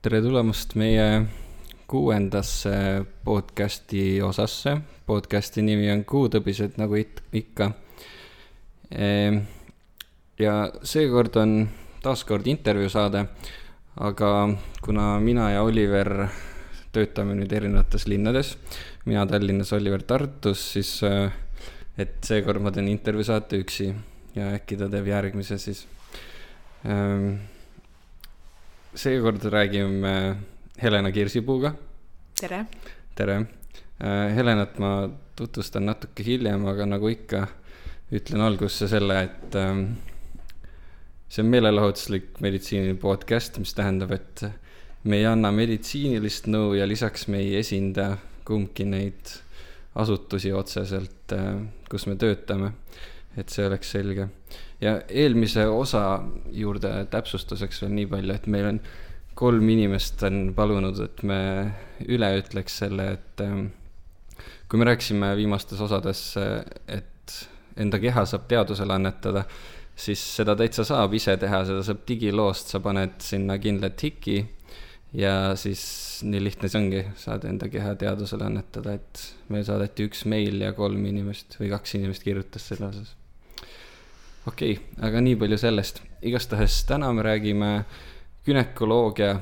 tere tulemast meie kuuendasse podcasti osasse. podcasti nimi on Kuutõbised nagu it-, ikka. Ehm, ja seekord on taas kord intervjuusaade, aga kuna mina ja Oliver töötame nüüd erinevates linnades, mina Tallinnas, Oliver Tartus, siis äh, et seekord ma teen intervjuusaate üksi ja äkki ta teeb järgmise siis. Ehm, seekord räägime Helena Kirsipuuga. tere. tere. Äh, Helenat ma tutvustan natuke hiljem, aga nagu ikka, ütlen algusse selle, et ähm, see on meelelahutuslik meditsiiniline podcast, mis tähendab, et me ei anna meditsiinilist nõu ja lisaks me ei esinda kumbki neid asutusi otseselt, äh, kus me töötame. et see oleks selge. Ja eelmise osa juurde täpsustuseks veel nii palju, et meil on kolm inimest on palunud, et me üle ütleks selle, et ähm, kui me rääkisime viimastes osades, et enda keha saab teadusele annetada, siis seda täitsa saab ise teha, seda saab digiloost, sa paned sinna kindla tiki ja siis nii lihtne see ongi, saad enda keha teadusele annetada, et meile saadeti üks meil ja kolm inimest või kaks inimest kirjutas selle osas. Okei okay,, aga nii palju sellest, igastahes täna me räägime günekoloogia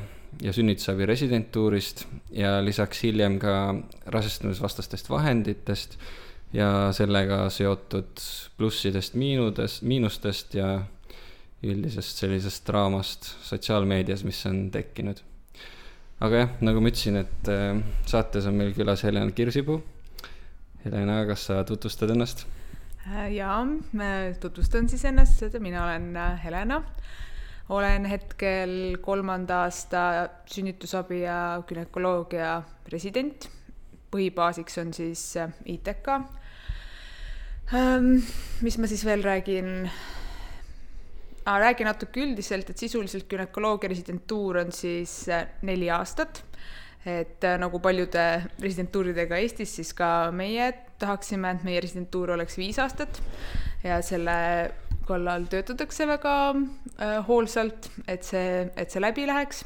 ja sünnitusabi residentuurist ja lisaks hiljem ka rasestumisvastastest vahenditest ja sellega seotud plussidest, miinudest, miinustest ja üldisest sellisest draamast sotsiaalmeedias, mis on tekkinud. aga jah, nagu ma ütlesin, et äh, saates on meil külas Helena Kirsipuu. Helena, kas sa tutvustad ennast? Äh, jaa, tutvustan siis ennast, mina olen äh, Helena olen hetkel kolmanda aasta sünnitusabi ja günekoloogia resident. põhibaasiks on siis äh, ITK. Ähm, mis ma siis veel räägin? räägin natuke üldiselt, et sisuliselt günekoloogia residentuur on siis neli aastat. Et äh, nagu paljude residentuuridega Eestis, siis ka meie tahaksime, et meie residentuur oleks viis aastat ja selle kallal töötatakse väga äh, hoolsalt, et see, et see läbi läheks.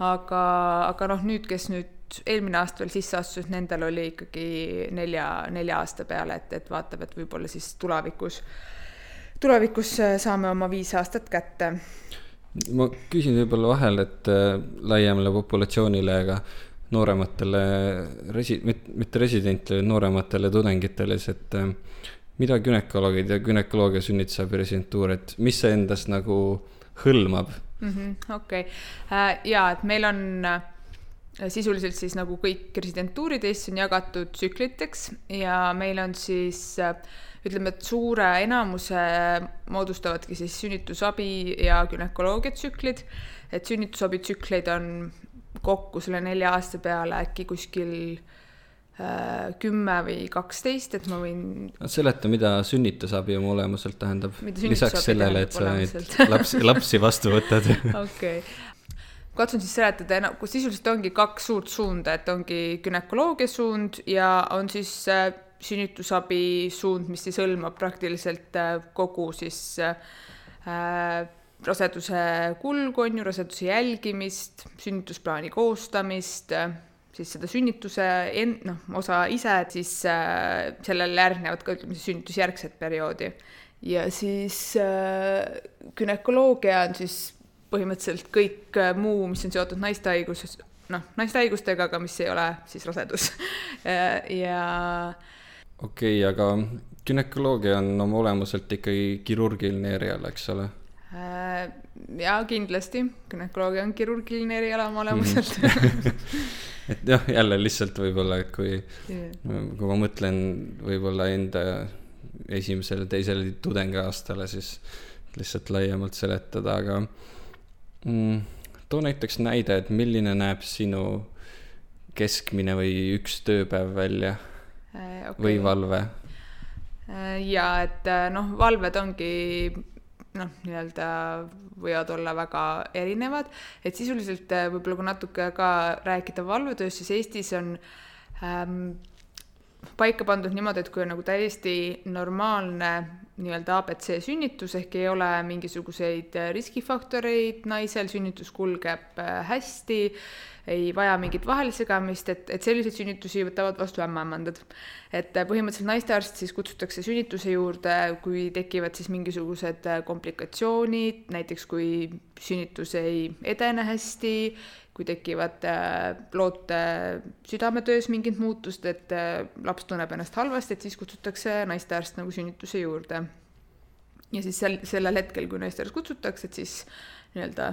aga, aga noh, nüüd, kes nüüd eelmine aasta veel sisse astusid, nendel oli ikkagi nelja, nelja aasta peale, et, et vaatab, et võib-olla siis tulevikus, tulevikus äh, saame oma viis aastat kätte. Ma küsin võib-olla vahel, et äh, laiemale populatsioonile, aga noorematele resi-, mitte residentidele, noorematele tudengitele, et äh, mida gümnakoloogid ja günekoloogia sünnitusabi residentuur, et mis see endas nagu hõlmab mm -hmm,? okei äh,, ja et meil on äh, sisuliselt siis nagu kõik residentuurid Eestis on jagatud tsükliteks ja meil on siis äh, ütleme, et suure enamuse moodustavadki siis sünnitusabi ja günekoloogia tsüklid, et sünnitusabi tsükleid on kokku selle nelja aasta peale äkki kuskil äh, kümme või kaksteist, et ma võin. seleta, mida sünnitusabi oma olemuselt tähendab. lisaks sellele, et sa neid lapsi, lapsi vastu võtad. okei, katsun siis seletada, no sisuliselt ongi kaks suurt suunda, et ongi günekoloogia suund ja on siis äh, sünnitusabi suund, mis siis hõlmab praktiliselt äh, kogu siis äh, raseduse kulgu, on ju, raseduse jälgimist, sünnitusplaani koostamist siis seda sünnituse en-, noh, osa ise, siis sellele järgnevad ka ütleme siis sünnitusjärgset perioodi. ja siis günekoloogia on siis põhimõtteliselt kõik äh, muu, mis on seotud naiste haiguses, noh, naiste haigustega, aga mis ei ole siis rasedus ja okei okay,, aga günekoloogia on oma olemuselt ikkagi kirurgiline eriala, eks ole? Äh, jaa, kindlasti, günekoloogia on kirurgiline eriala oma olemuselt. -hmm. et jah, jälle lihtsalt võib-olla, et kui yeah., kui ma mõtlen võib-olla enda esimesele, teisele tudengiaastale, siis lihtsalt laiemalt seletada, aga mm, too näiteks näide, et milline näeb sinu keskmine või üks tööpäev välja äh, okay. või valve? Äh, ja et äh, noh, valved ongi noh, nii-öelda võivad olla väga erinevad, et sisuliselt võib-olla kui natuke ka rääkida valvetööst, siis Eestis on ähm, paika pandud niimoodi, et kui on nagu täiesti normaalne nii-öelda abc sünnitus ehk ei ole mingisuguseid riskifaktoreid naisel, sünnitus kulgeb äh, hästi, ei vaja mingit vahelesegamist, et, et selliseid sünnitusi võtavad vastu ämmaemandad. et äh, põhimõtteliselt naistearst siis kutsutakse sünnituse juurde, kui tekivad siis mingisugused äh, komplikatsioonid, näiteks kui sünnitus ei edene hästi, kui tekivad loote südametöös mingid muutused, et laps tunneb ennast halvasti, et siis kutsutakse naistearst nagu sünnituse juurde. ja siis sel, sellel hetkel, kui naistearst kutsutakse, et siis nii-öelda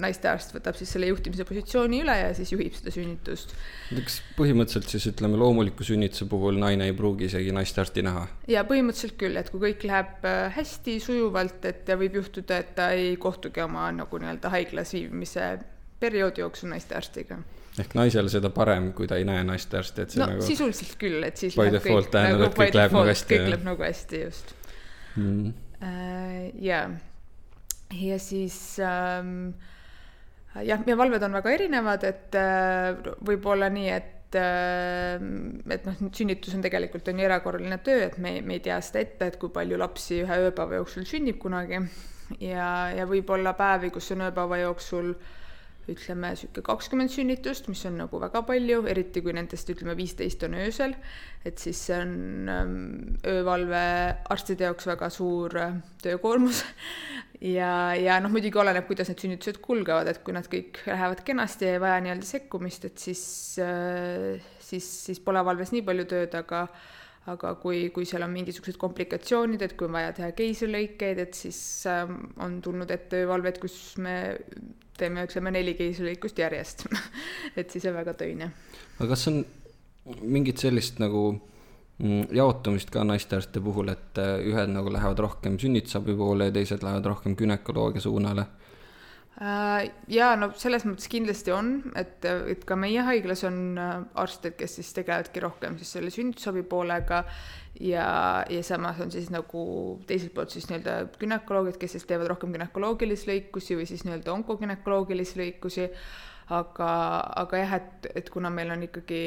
naistearst võtab siis selle juhtimise positsiooni üle ja siis juhib seda sünnitust. kas põhimõtteliselt siis ütleme, loomuliku sünnituse puhul naine ei pruugi isegi naistearsti näha? ja põhimõtteliselt küll, et kui kõik läheb äh, hästi sujuvalt, et võib juhtuda, et ta ei kohtugi oma nagu nii-öelda haiglas viibimise perioodi jooksul naistearstiga. Ehk naisel seda parem, kui ta ei näe naistearsti, et see no nagu sisuliselt küll, et siis by default tähendab, et kõik läheb nagu hästi. kõik läheb nagu hästi, just. Mm.. Uh, jaa, ja siis ähm, jah, ja valved on väga erinevad, et äh, võib olla nii, et äh, et noh, sünnitus on tegelikult on ju erakorraline töö, et me, me ei tea seda ette, et kui palju lapsi ühe ööpäeva jooksul sünnib kunagi. Ja, ja võib olla päevi, kus on ööpäeva jooksul ütleme niisugune kakskümmend sünnitust, mis on nagu väga palju, eriti kui nendest ütleme viisteist on öösel, et siis see on ähm, öövalve arstide jaoks väga suur äh, töökoormus. Ja, ja noh, muidugi oleneb, kuidas need sünnitused kulgevad, et kui nad kõik lähevad kenasti ja ei vaja nii-öelda sekkumist, et siis, äh, siis, siis pole valves nii palju tööd, aga aga kui, kui seal on mingisugused komplikatsioonid, et kui on vaja teha keisrilõikeid, et siis ähm, on tulnud ette öövalved, kus me teeme, ütleme, neli keisrilõikust järjest et siis on väga töine. aga kas on mingit sellist nagu Mm, jaotumist ka naistearstide puhul, et äh, ühed nagu lähevad rohkem sünnitusabi poole ja teised lähevad rohkem günekoloogia suunale? Äh, jaa, no selles mõttes kindlasti on, et, et ka meie haiglas on äh, arste, kes siis tegelevadki rohkem siis selle sünnitusabi poolega ja, ja samas on siis nagu teiselt poolt siis nii-öelda gümnakoloogid, kes siis teevad rohkem gümnakoloogilisi lõikusi või siis nii-öelda onkogümnakoloogilisi lõikusi, aga, aga jah, et, et kuna meil on ikkagi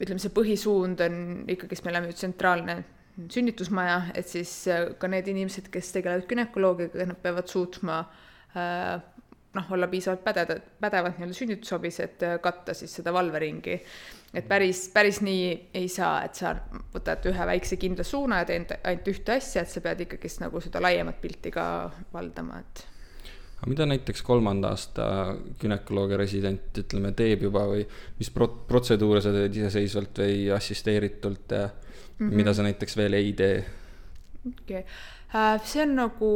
ütleme, see põhisuund on ikkagist, me oleme ju tsentraalne sünnitusmaja, et siis äh, ka need inimesed, kes tegelevad günekoloogiaga, nad peavad suutma äh, noh, olla piisavalt pädevad, pädevad nii-öelda sünnitusabis, et äh, katta siis seda valveringi. et päris, päris nii ei saa, et sa võtad ühe väikse kindla suuna ja teed ainult ühte asja, et sa pead ikkagist nagu seda laiemat pilti ka valdama, et aga mida näiteks kolmanda aasta günekoloogia resident, ütleme, teeb juba või mis pro-, protseduure sa teed iseseisvalt või assisteeritult ja mm -hmm. mida sa näiteks veel ei tee? okei okay., äh, see on nagu,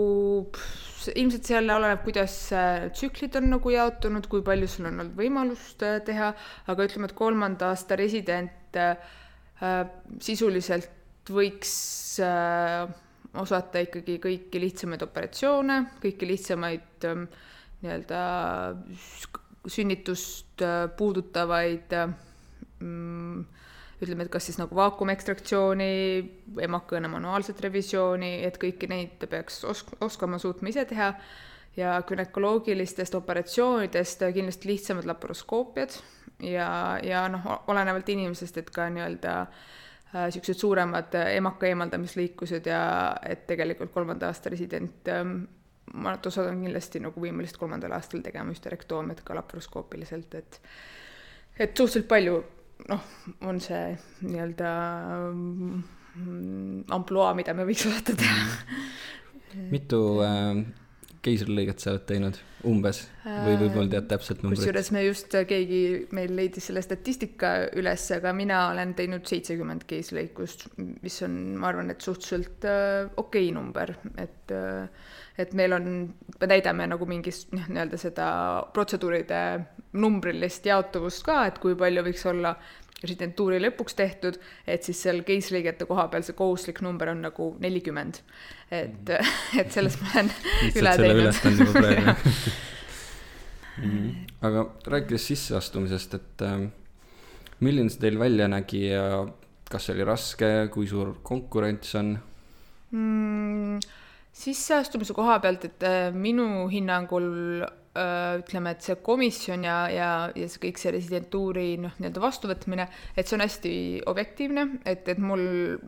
ilmselt seal oleneb, kuidas äh, tsüklid on nagu jaotunud, kui palju sul on olnud võimalust äh, teha, aga ütleme, et kolmanda aasta resident sisuliselt võiks osata ikkagi kõiki lihtsamaid operatsioone, kõiki lihtsamaid ähm, nii-öelda sünnitust äh, puudutavaid mm, ütleme, et kas siis nagu vaakumekstraktsiooni, emakõne manuaalset revisjooni, et kõiki neid peaks osk-, oskama, suutma ise teha. Ja gümnakoloogilistest operatsioonidest kindlasti lihtsamad laparoskoopiad ja, ja noh, olenevalt inimesest, et ka nii-öelda niisugused äh, suuremad äh, emaka eemaldamislõikused ja et tegelikult kolmanda aasta resident ähm, ma arvan, et osad on kindlasti nagu võimelised kolmandal aastal tegema hüsterektoomiat ka laparoskoopiliselt, et et suhteliselt palju noh, on see nii-öelda mm, ampluaa, mida me võiks osata teha. mitu äh, keisrilõiget sa oled teinud umbes või võib-olla tead täpselt numbrit? kusjuures me just, äh, keegi meil leidis selle statistika üles, aga mina olen teinud seitsekümmend keisrilõikust, mis on, ma arvan, et suhteliselt äh, okei okay number, et äh, et meil on, me täidame nagu mingist noh, nii-öelda seda protseduuride numbrilist jaotuvust ka, et kui palju võiks olla residentuuri lõpuks tehtud, et siis seal keisrilõigete koha peal see kohustuslik number on nagu nelikümmend. et, et sellest ma olen üle teinud. Mhm. aga rääkides sisseastumisest, et äh, milline see teil välja nägi ja kas see oli raske, kui suur konkurents on mm,? sisseastumise koha pealt, et äh, minu hinnangul ütleme, et see komisjon ja, ja, ja see kõik see residentuuri noh, nii-öelda vastuvõtmine, et see on hästi objektiivne, et, et mul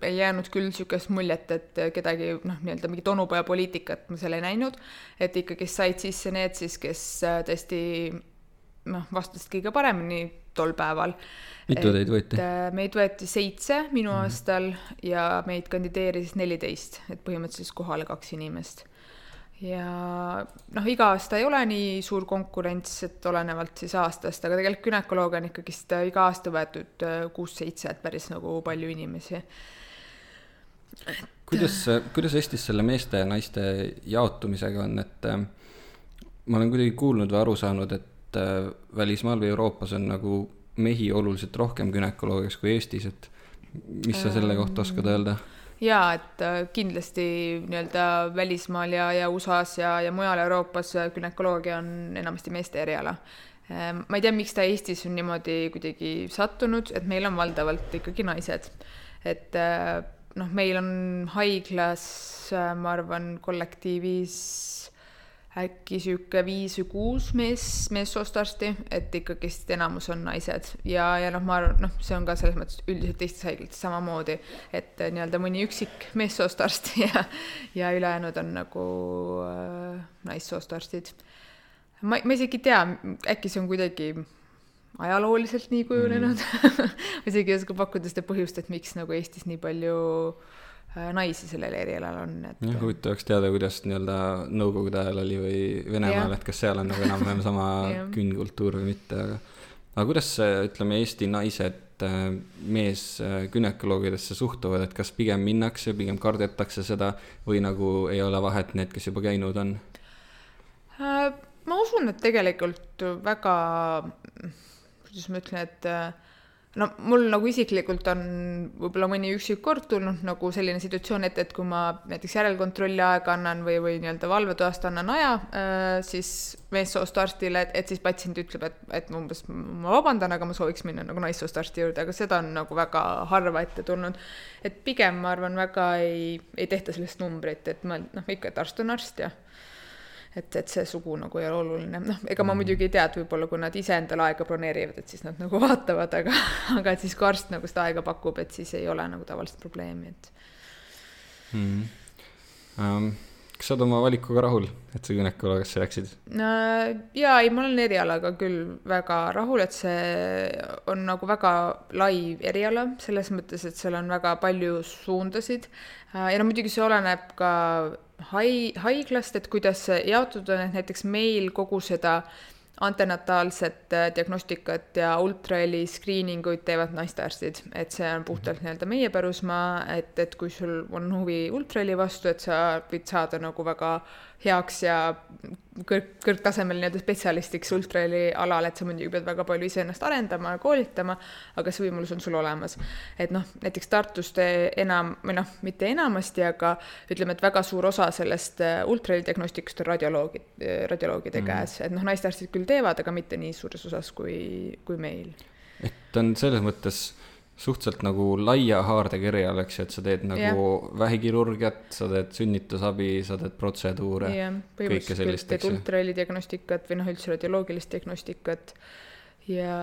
ei jäänud küll niisugust muljet, et kedagi noh, nii-öelda mingit onupojapoliitikat ma seal ei näinud, et ikkagi said sisse need siis, kes tõesti noh, vastasid kõige paremini tol päeval. mitu teid võeti? meid võeti seitse minu mm -hmm. aastal ja meid kandideeris neliteist, et põhimõtteliselt kohale kaks inimest ja noh, iga aasta ei ole nii suur konkurents, et olenevalt siis aastast, aga tegelikult günekoloogia on ikkagist äh, iga aasta võetud äh, kuus-seitse, et päris nagu palju inimesi. kuidas, kuidas Eestis selle meeste ja naiste jaotumisega on, et äh, ma olen kuidagi kuulnud või aru saanud, et äh, välismaal või Euroopas on nagu mehi oluliselt rohkem günekoloogias kui Eestis, et mis sa selle kohta oskad öelda äh,? Jaa, et äh, kindlasti nii-öelda välismaal ja, ja USA-s ja, ja mujal Euroopas äh, günekoloogia on enamasti meeste eriala. Ähm, ma ei tea, miks ta Eestis on niimoodi kuidagi sattunud, et meil on valdavalt ikkagi naised. et äh, noh, meil on haiglas, ma arvan, kollektiivis äkki niisugune viis või kuus mees, meessoost arsti, et ikkagist enamus on naised ja, ja noh, ma arvan, noh, see on ka selles mõttes üldiselt teistes haiglates samamoodi, et nii-öelda mõni üksik meessoost arst ja, ja ülejäänud on nagu äh, naissoost arstid. ma, ma isegi ei tea, äkki see on kuidagi ajalooliselt nii kujunenud mm. ma isegi ei oska pakkuda seda põhjust, et miks nagu Eestis nii palju äh, Äh, naisi sellel erialal on, et. jah, huvitav oleks teada, kuidas nii-öelda nõukogude ajal oli või Venemaal, et kas seal on nagu enam-vähem sama künnkultuur või mitte, aga. aga kuidas, ütleme, Eesti naised äh, meesgünekoloogidesse äh, suhtuvad, et kas pigem minnakse, pigem kardetakse seda või nagu ei ole vahet need, kes juba käinud on? ma usun, et tegelikult väga, kuidas ma ütlen, et no mul nagu isiklikult on võib-olla mõni üksik kord tulnud nagu selline situatsioon, et, et kui ma näiteks järelkontrolli aega annan või, või nii-öelda valvetoast annan aja äh, siis meessoost arstile, et, et siis patsient ütleb, et, et umbes ma vabandan, aga ma sooviks minna nagu naissoost arsti juurde, aga seda on nagu väga harva ette tulnud. et pigem ma arvan, väga ei, ei tehta sellest numbrit, et ma noh, ikka, et arst on arst ja et, et see sugu nagu ei ole oluline, noh, ega ma mm. muidugi ei tea, et võib-olla kui nad ise endale aega broneerivad, et siis nad nagu vaatavad, aga, aga et siis kui arst nagu seda aega pakub, et siis ei ole nagu tavaliselt probleemi, et mm.. Um, kas sa oled oma valikuga rahul, et sa günekoloogiasse läksid? jaa, ei, ma olen erialaga küll väga rahul, et see on nagu väga lai eriala, selles mõttes, et seal on väga palju suundasid ja no muidugi see oleneb ka hai-, haiglast, et kuidas see jaotatud on, et näiteks meil kogu seda antenataalset äh, diagnostikat ja ultraheli screening uid teevad naistearstid, et see on puhtalt nii-öelda meie pärusmaa, et, et kui sul on huvi ultraheli vastu, et sa võid saada nagu väga heaks ja kõrg, kõrgtasemel nii-öelda spetsialistiks ultraheli alal, et sa muidugi pead väga palju iseennast arendama ja koolitama, aga see võimalus on sul olemas. et noh, näiteks Tartus te enam, või noh, mitte enamasti, aga ütleme, et väga suur osa sellest äh, ultraheli diagnostikast on radioloogid, äh, radioloogide mm. käes, et noh, naistearstid küll teevad, aga mitte nii suures osas kui, kui meil. et on selles mõttes suhteliselt nagu laia haardega eriala, eks ju, et sa teed nagu yeah. vähikirurgiat, sa teed sünnitusabi, sa teed protseduure yeah,, kõike sellist, eks ju. ultraheli diagnostikat või noh, üldse radioloogilist diagnostikat ja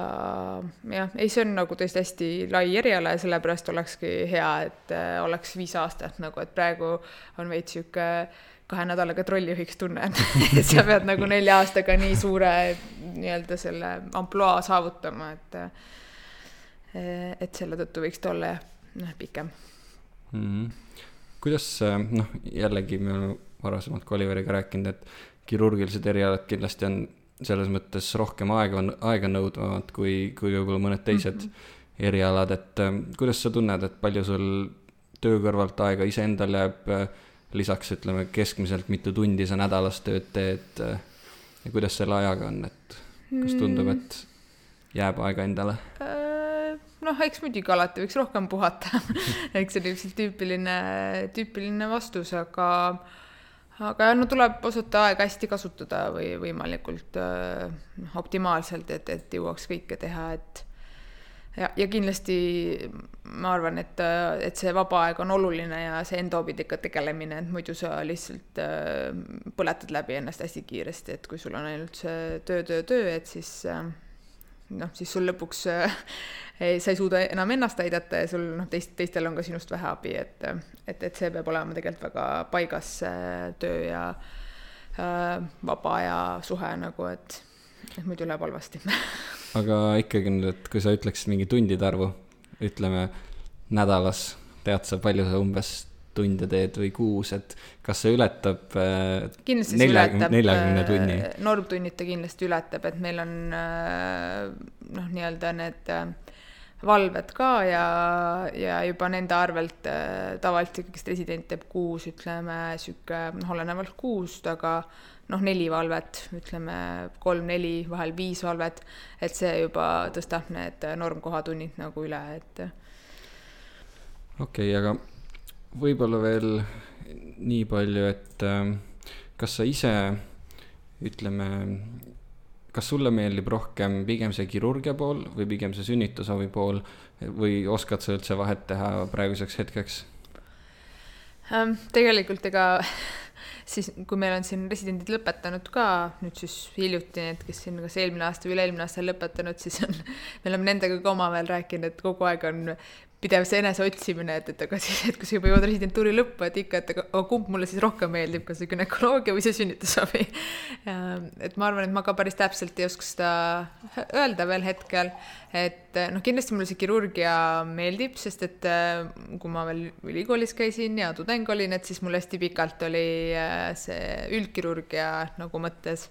jah, ei, see on nagu tõesti hästi lai eriala ja sellepärast olekski hea, et äh, oleks viis aastat nagu, et praegu on veits sihuke kahe nädalaga trollijuhiks tunne, et sa pead nagu nelja aastaga nii suure nii-öelda selle ampluaa saavutama, et äh, et selle tõttu võiks ta olla noh, pikem mm. -hmm. kuidas, eh, noh, jällegi me oleme varasemalt ka Oliveriga rääkinud, et kirurgilised erialad kindlasti on selles mõttes rohkem aega, aeganõudvamad kui, kui võib-olla mõned teised mm -hmm. erialad, et äh, kuidas sa tunned, et palju sul töö kõrvalt aega iseendal jääb lisaks ütleme keskmiselt mitu tundi sa nädalas tööd teed ja kuidas selle ajaga on, et kas tundub, et jääb aega endale äh,? Noh, eks muidugi alati võiks rohkem puhata. Eks see on ilmselt tüüpiline, tüüpiline vastus, aga aga no tuleb osata aega hästi kasutada või võimalikult äh, optimaalselt, et, et jõuaks kõike teha, et ja, ja kindlasti ma arvan, et, et see vaba aeg on oluline ja see enda hobidega tegelemine, et muidu sa lihtsalt äh, põletad läbi ennast hästi kiiresti, et kui sul on ainult see töö, töö, töö, et siis äh, noh, siis sul lõpuks äh, sa ei suuda enam ennast aidata ja sul noh, teist, teistel on ka sinust vähe abi, et, et, et see peab olema tegelikult väga paigas, see töö ja äh, vaba aja suhe nagu, et, et muidu läheb halvasti. Aga ikkagi nüüd, et kui sa ütleksid mingi tundide arvu, ütleme nädalas, tead sa, palju sa umbes tunde teed või kuus, et kas see ületab äh, kindlasti neljakümne tunni? Äh, normtunnid ta kindlasti ületab, et meil on äh, noh, nii-öelda need valved ka ja, ja juba nende arvelt tavaliselt ikkagist resident teeb kuus, ütleme sihuke noh, olenevalt kuust, aga noh, neli valvet, ütleme kolm-neli, vahel viis valvet, et see juba tõstab need normkohatunnid nagu üle, et. okei okay,, aga võib-olla veel nii palju, et äh, kas sa ise, ütleme, kas sulle meeldib rohkem pigem see kirurgia pool või pigem see sünnitusabi pool või oskad sa üldse vahet teha praeguseks hetkeks? Ähm, tegelikult ega siis kui meil on siin residendid lõpetanud ka nüüd siis hiljuti need, kes siin kas eelmine aasta või üle-eelmine aasta lõpetanud, siis on, me oleme nendega ka omavahel rääkinud, et kogu aeg on pidev see eneseotsimine, et, et aga siis, et kui sa juba jõuad residentuuri lõppu, et ikka, et aga, kumb mulle siis rohkem meeldib, kas see günekoloogia või see sünnitusabi. et ma arvan, et ma ka päris täpselt ei oska seda öelda veel hetkel, et noh, kindlasti mulle see kirurgia meeldib, sest et kui ma veel ülikoolis käisin ja tudeng olin, et siis mul hästi pikalt oli äh, see üldkirurgia nagu mõttes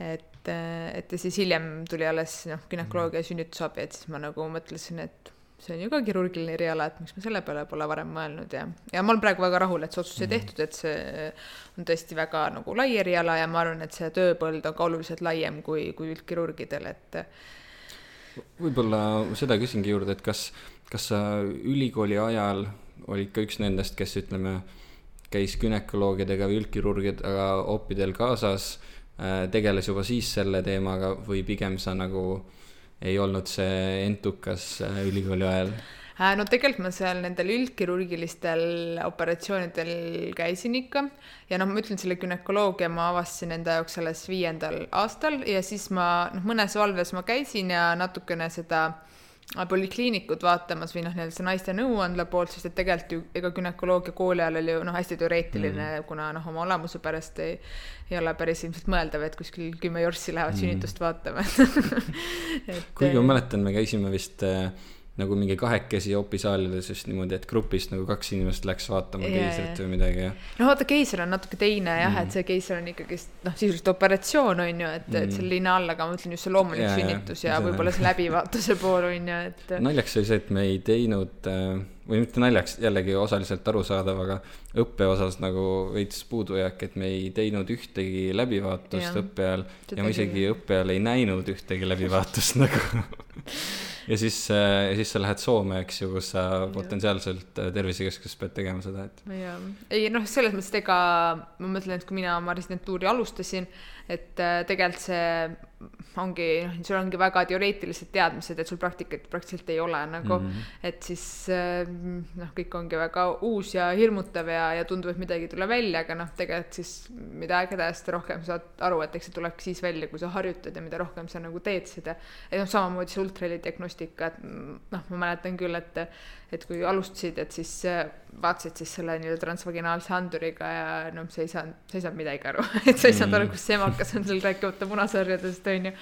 et, et ja siis hiljem tuli alles noh, günekoloogia ja sünnitusabi, et siis ma nagu mõtlesin, et see on ju ka kirurgiline eriala, et miks ma selle peale pole varem mõelnud ja, ja ma olen praegu väga rahul, et see otsus sai mm -hmm. tehtud, et see on tõesti väga nagu lai eriala ja ma arvan, et see tööpõld on ka oluliselt laiem kui, kui üldkirurgidel, et. võib-olla seda küsingi juurde, et kas, kas sa ülikooli ajal olid ka üks nendest, kes ütleme, käis gümnakoloogidega või üldkirurgidega opidel kaasas, äh, tegeles juba siis selle teemaga või pigem sa nagu ei olnud see entukas äh, ülikooli ajal? Äh, no tegelikult ma seal nendel üldkirurgilistel operatsioonidel käisin ikka ja noh, ma ütlen, selle günekoloogia ma avastasin enda jaoks alles viiendal aastal ja siis ma noh, mõnes valves ma käisin ja natukene seda polikliinikut vaatamas või noh, nii-öelda see naiste nõuandla poolt, sest et tegelikult ju ega günekoloogia kooli ajal oli ju noh, hästi teoreetiline mm., kuna noh, oma olemuse pärast ei, ei ole päris ilmselt mõeldav, et kuskil kümme jorssi lähevad mm. sünnitust vaatama kuigi ma mäletan, me käisime vist äh, nagu mingi kahekesi opisaalides just niimoodi, et grupist nagu kaks inimest läks vaatama yeah, keisrit või midagi ja. no vaata, keiser on natuke teine jah mm., et see keiser on ikkagist noh, sisuliselt operatsioon on ju, et mm., et selle linna all, aga ma mõtlen just see loomulik yeah, sünnitus ja, võib-olla see läbivaatuse pool on ju, et. naljaks oli see, et me ei teinud äh, või mitte naljaks, jällegi osaliselt arusaadav, aga õppe osas nagu veits puudujääk, et me ei teinud ühtegi läbivaatust õppe ajal ja ma isegi õppe ajal ei näinud ühtegi läbivaatust nagu ja siis, äh, ja siis sa lähed Soome, eks ju, kus sa potentsiaalselt äh, tervisekeskuses pead tegema seda, et. ei noh, selles mõttes, et ega ma mõtlen, et kui mina oma residentuuri alustasin, et äh, tegelikult see ongi, noh, sul ongi väga teoreetilised teadmised, et sul praktikat praktiliselt ei ole nagu mm, -hmm. et siis noh, kõik ongi väga uus ja hirmutav ja, ja tundub, et midagi ei tule välja, aga noh, tegelikult siis mida aeg edasi, seda rohkem saad aru, et eks see tulebki siis välja, kui sa harjutad ja mida rohkem sa nagu teed seda. et noh, samamoodi see ultraheli diagnostika, et noh, ma mäletan küll, et et kui alustasid, et siis vaatasid siis selle nii-öelda transvaginaalse anduriga ja noh, sa ei saanud, sa ei saanud midagi aru et sa ei saanud aru, kus see emakas on sul rääkimata punasarjadest, on ju.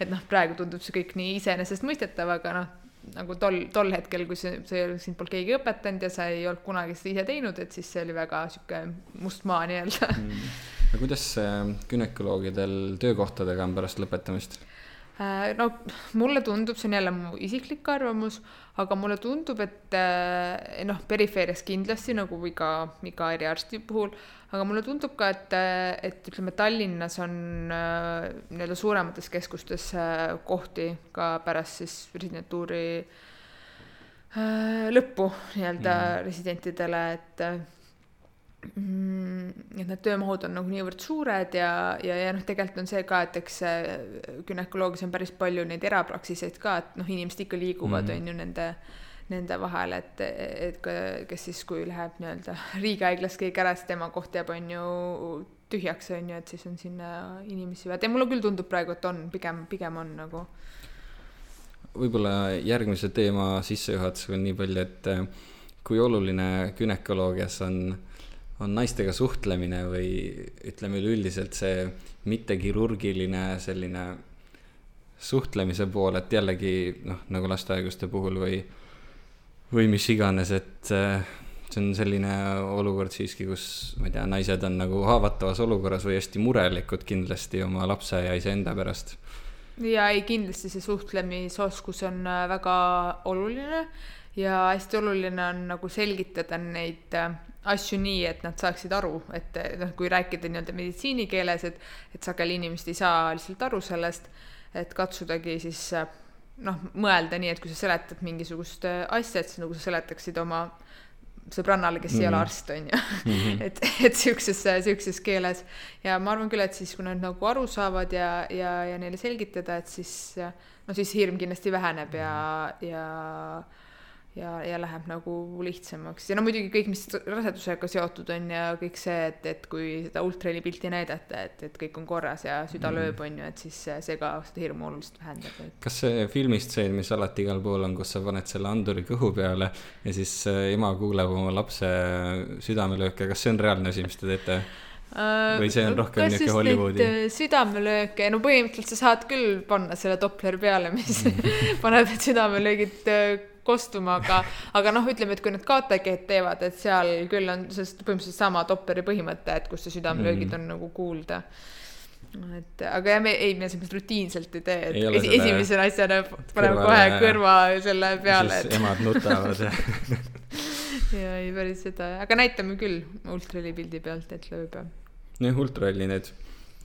et noh, praegu tundub see kõik nii iseenesestmõistetav, aga noh, nagu tol, tol hetkel, kui see, see, sind polnud keegi õpetanud ja sa ei olnud kunagi seda ise teinud, et siis see oli väga sihuke must maa nii-öelda mm.. aga kuidas gümnakoloogidel töökohtadega on pärast lõpetamist? Äh, no mulle tundub, see on jälle mu isiklik arvamus, aga mulle tundub, et äh, noh, perifeerias kindlasti nagu iga, iga eriarsti puhul, aga mulle tundub ka, et, et ütleme, Tallinnas on äh, nii-öelda suuremates keskustes kohti ka pärast siis residentuuri lõppu nii-öelda mm. residentidele, et et need töömahud on nagu niivõrd suured ja, ja, ja noh, tegelikult on see ka, et eks günekoloogias on päris palju neid erapraksiseid ka, et noh, inimesed ikka liiguvad, on ju, nende nende vahel, et, et kes siis, kui läheb nii-öelda riigihaiglas keegi ära, siis tema koht jääb, on ju, tühjaks, on ju, et siis on sinna inimesi vaja, mulle küll tundub praegu, et on, pigem, pigem on nagu. võib-olla järgmise teema sissejuhatusega nii palju, et eh, kui oluline günekoloogias on, on naistega suhtlemine või ütleme üleüldiselt see mittekirurgiline selline suhtlemise pool, et jällegi noh, nagu lastehaiguste puhul või või mis iganes, et äh, see on selline olukord siiski, kus ma ei tea, naised on nagu haavatavas olukorras või hästi murelikud kindlasti oma lapse ja iseenda pärast. ja ei, kindlasti see suhtlemisoskus on äh, väga oluline ja hästi oluline on nagu selgitada neid äh, asju nii, et nad saaksid aru, et noh, kui rääkida nii-öelda meditsiinikeeles, et, et sageli inimesed ei saa lihtsalt aru sellest, et katsudagi siis noh, mõelda nii, et kui sa seletad mingisugust äh, asja, et siis nagu sa seletaksid oma sõbrannale, kes mm -hmm. ei ole mhm. arst, on ju mm. -hmm. et, et sihukeses, sihukeses keeles. ja ma arvan küll, et siis, kui nad nagu aru saavad ja, ja, ja neile selgitada, et siis no siis hirm kindlasti väheneb ja, ja ja, ja läheb nagu lihtsamaks ja no muidugi kõik, mis rasedusega seotud on ja kõik see, et, et kui seda ultraheli pilti näidata, et, et kõik on korras ja süda mm. lööb, on ju, et siis see ka seda hirmu oluliselt vähendab et.... kas see filmistseen, mis alati igal pool on, kus sa paned selle anduri kõhu peale ja siis äh, ema kuuleb oma lapse südamelööke, kas see on reaalne asi, mis te teete? Äh, või see on rohkem niisugune Hollywoodi? Äh, südamelööke, no põhimõtteliselt sa saad küll panna selle Dopleri peale, mis mm. paneb need südamelöögid kostuma, aga, aga noh, ütleme, et kui nad KTG-d teevad, et seal küll on sellest põhimõtteliselt sama Doppleri põhimõte, et kus see südamelöögid mm. on nagu kuulda et aga jah, me ei, me selles mõttes rutiinselt ei tee, et ei esi, esimese asjana paneme kohe kõrva selle peale. siis et... emad nutavad ja ja ei, päris seda, aga näitame küll ultraheli pildi pealt, et lööb ja. jah, ultraheli need,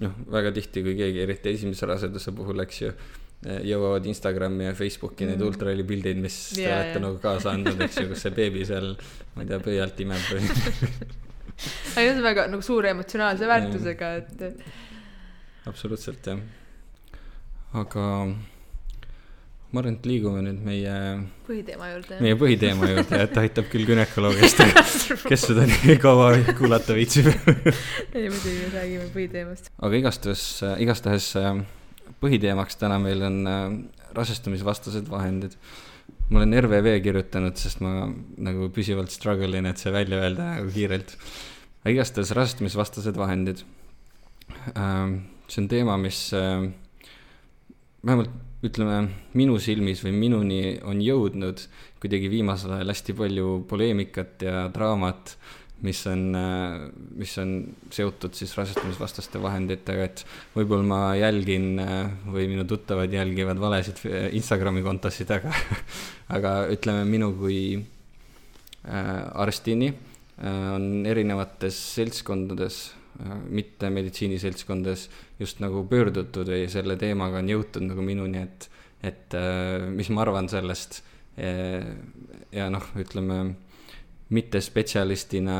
noh, väga tihti, kui keegi, eriti esimese raseduse puhul, eks ju jõuavad Instagrami ja Facebooki mm. need ultraheli pildid, mis yeah, te olete yeah. nagu kaasa andnud, eks ju, kus see beebi seal, ma ei tea, pöialt imeb või aga see on väga nagu suure emotsionaalse väärtusega, et. absoluutselt jah. aga ma arvan, et liigume nüüd meie. põhiteema juurde. meie põhiteema juurde, et aitab küll günekoloogiast kes seda nii kaua kuulata viitsib ei, muidugi räägime põhiteemast. aga igastahes, igastahes põhiteemaks täna meil on äh, rasestumisvastased vahendid. ma olen RVV kirjutanud, sest ma nagu püsivalt struggle in, et see välja öelda nagu kiirelt. aga igastahes rasestumisvastased vahendid. Ähm, see on teema, mis äh, vähemalt ütleme, minu silmis või minuni on jõudnud kuidagi viimasel ajal hästi palju poleemikat ja draamat mis on, mis on seotud siis rasestumisvastaste vahenditega, et võib-olla ma jälgin või minu tuttavad jälgivad valesid Instagrami kontosid, aga, aga ütleme, minu kui äh, arstini äh, on erinevates seltskondades äh,, mitte meditsiiniseltskondades, just nagu pöördutud või selle teemaga on jõutud nagu minuni, et, et äh, mis ma arvan sellest äh, ja noh, ütleme mittespetsialistina,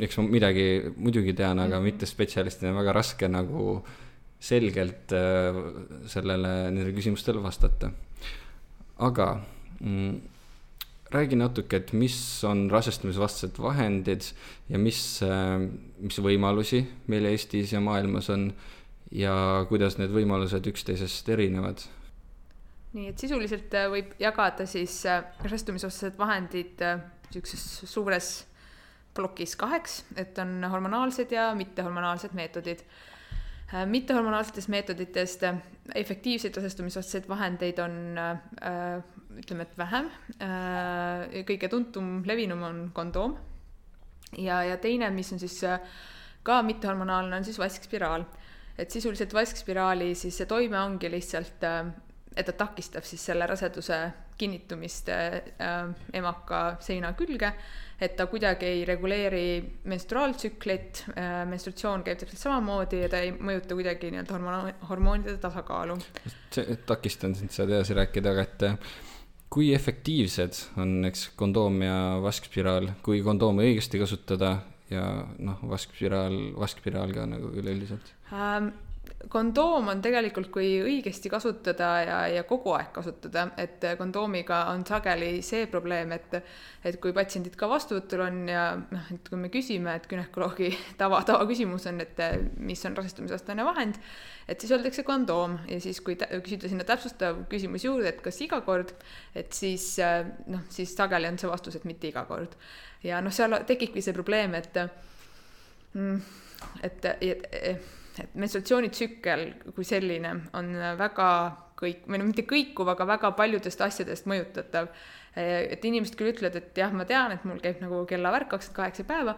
eks ma midagi muidugi tean, aga mhm. mittespetsialistina väga raske nagu selgelt äh, sellele, nendele küsimustele vastata. aga mm, räägi natuke, et mis on rasestumisvastased vahendid ja mis, äh, mis võimalusi meil Eestis ja maailmas on ja kuidas need võimalused üksteisest erinevad? nii, et sisuliselt äh, võib jagada siis rasestumisvastased vahendid niisuguses suures plokis kaheks, et on hormonaalsed ja mittehormonaalsed meetodid. Äh, mittehormonaalsetest meetoditest äh, efektiivseid rasestumisvastaseid vahendeid on äh, ütleme, et vähem. kõige tuntum, levinum on kondoom. ja, ja teine, mis on siis ka mittehormonaalne, on siis vaskspiraal. et sisuliselt vaskspiraali siis see toime ongi lihtsalt, et ta takistab siis selle raseduse kinnitumist äh, emaka seina külge, et ta kuidagi ei reguleeri menstruaaltsüklit äh,, menstratsioon käib täpselt samamoodi ja ta ei mõjuta kuidagi nii-öelda hormoon, hormoonide tasakaalu. takistan sind sealt edasi rääkida, aga et äh, kui efektiivsed on, eks, kondoom ja vaskspiraal, kui kondoomi õigesti kasutada, ja noh, vaskspiraal, vaskspiraal ka nagu üleüldiselt ähm,? Kondoom on tegelikult, kui õigesti kasutada ja, ja kogu aeg kasutada, et kondoomiga on sageli see probleem, et et kui patsiendid ka vastuvõtul on ja noh, et kui me küsime, et günekoloogi tava, tavaküsimus on, et mis on rasestumisvastane vahend, et siis öeldakse kondoom ja siis, kui küsida sinna täpsustav küsimus juurde, et kas iga kord, et siis noh, siis sageli on see vastus, et mitte iga kord. ja noh, seal tekibki see probleem, et mm, et, et, et et menstruatsioonitsükkel kui selline on väga kõik, või no mitte kõikuv, aga väga paljudest asjadest mõjutatav. et inimesed küll ütlevad, et jah, ma tean, et mul käib nagu kellavärk kakskümmend kaheksa päeva,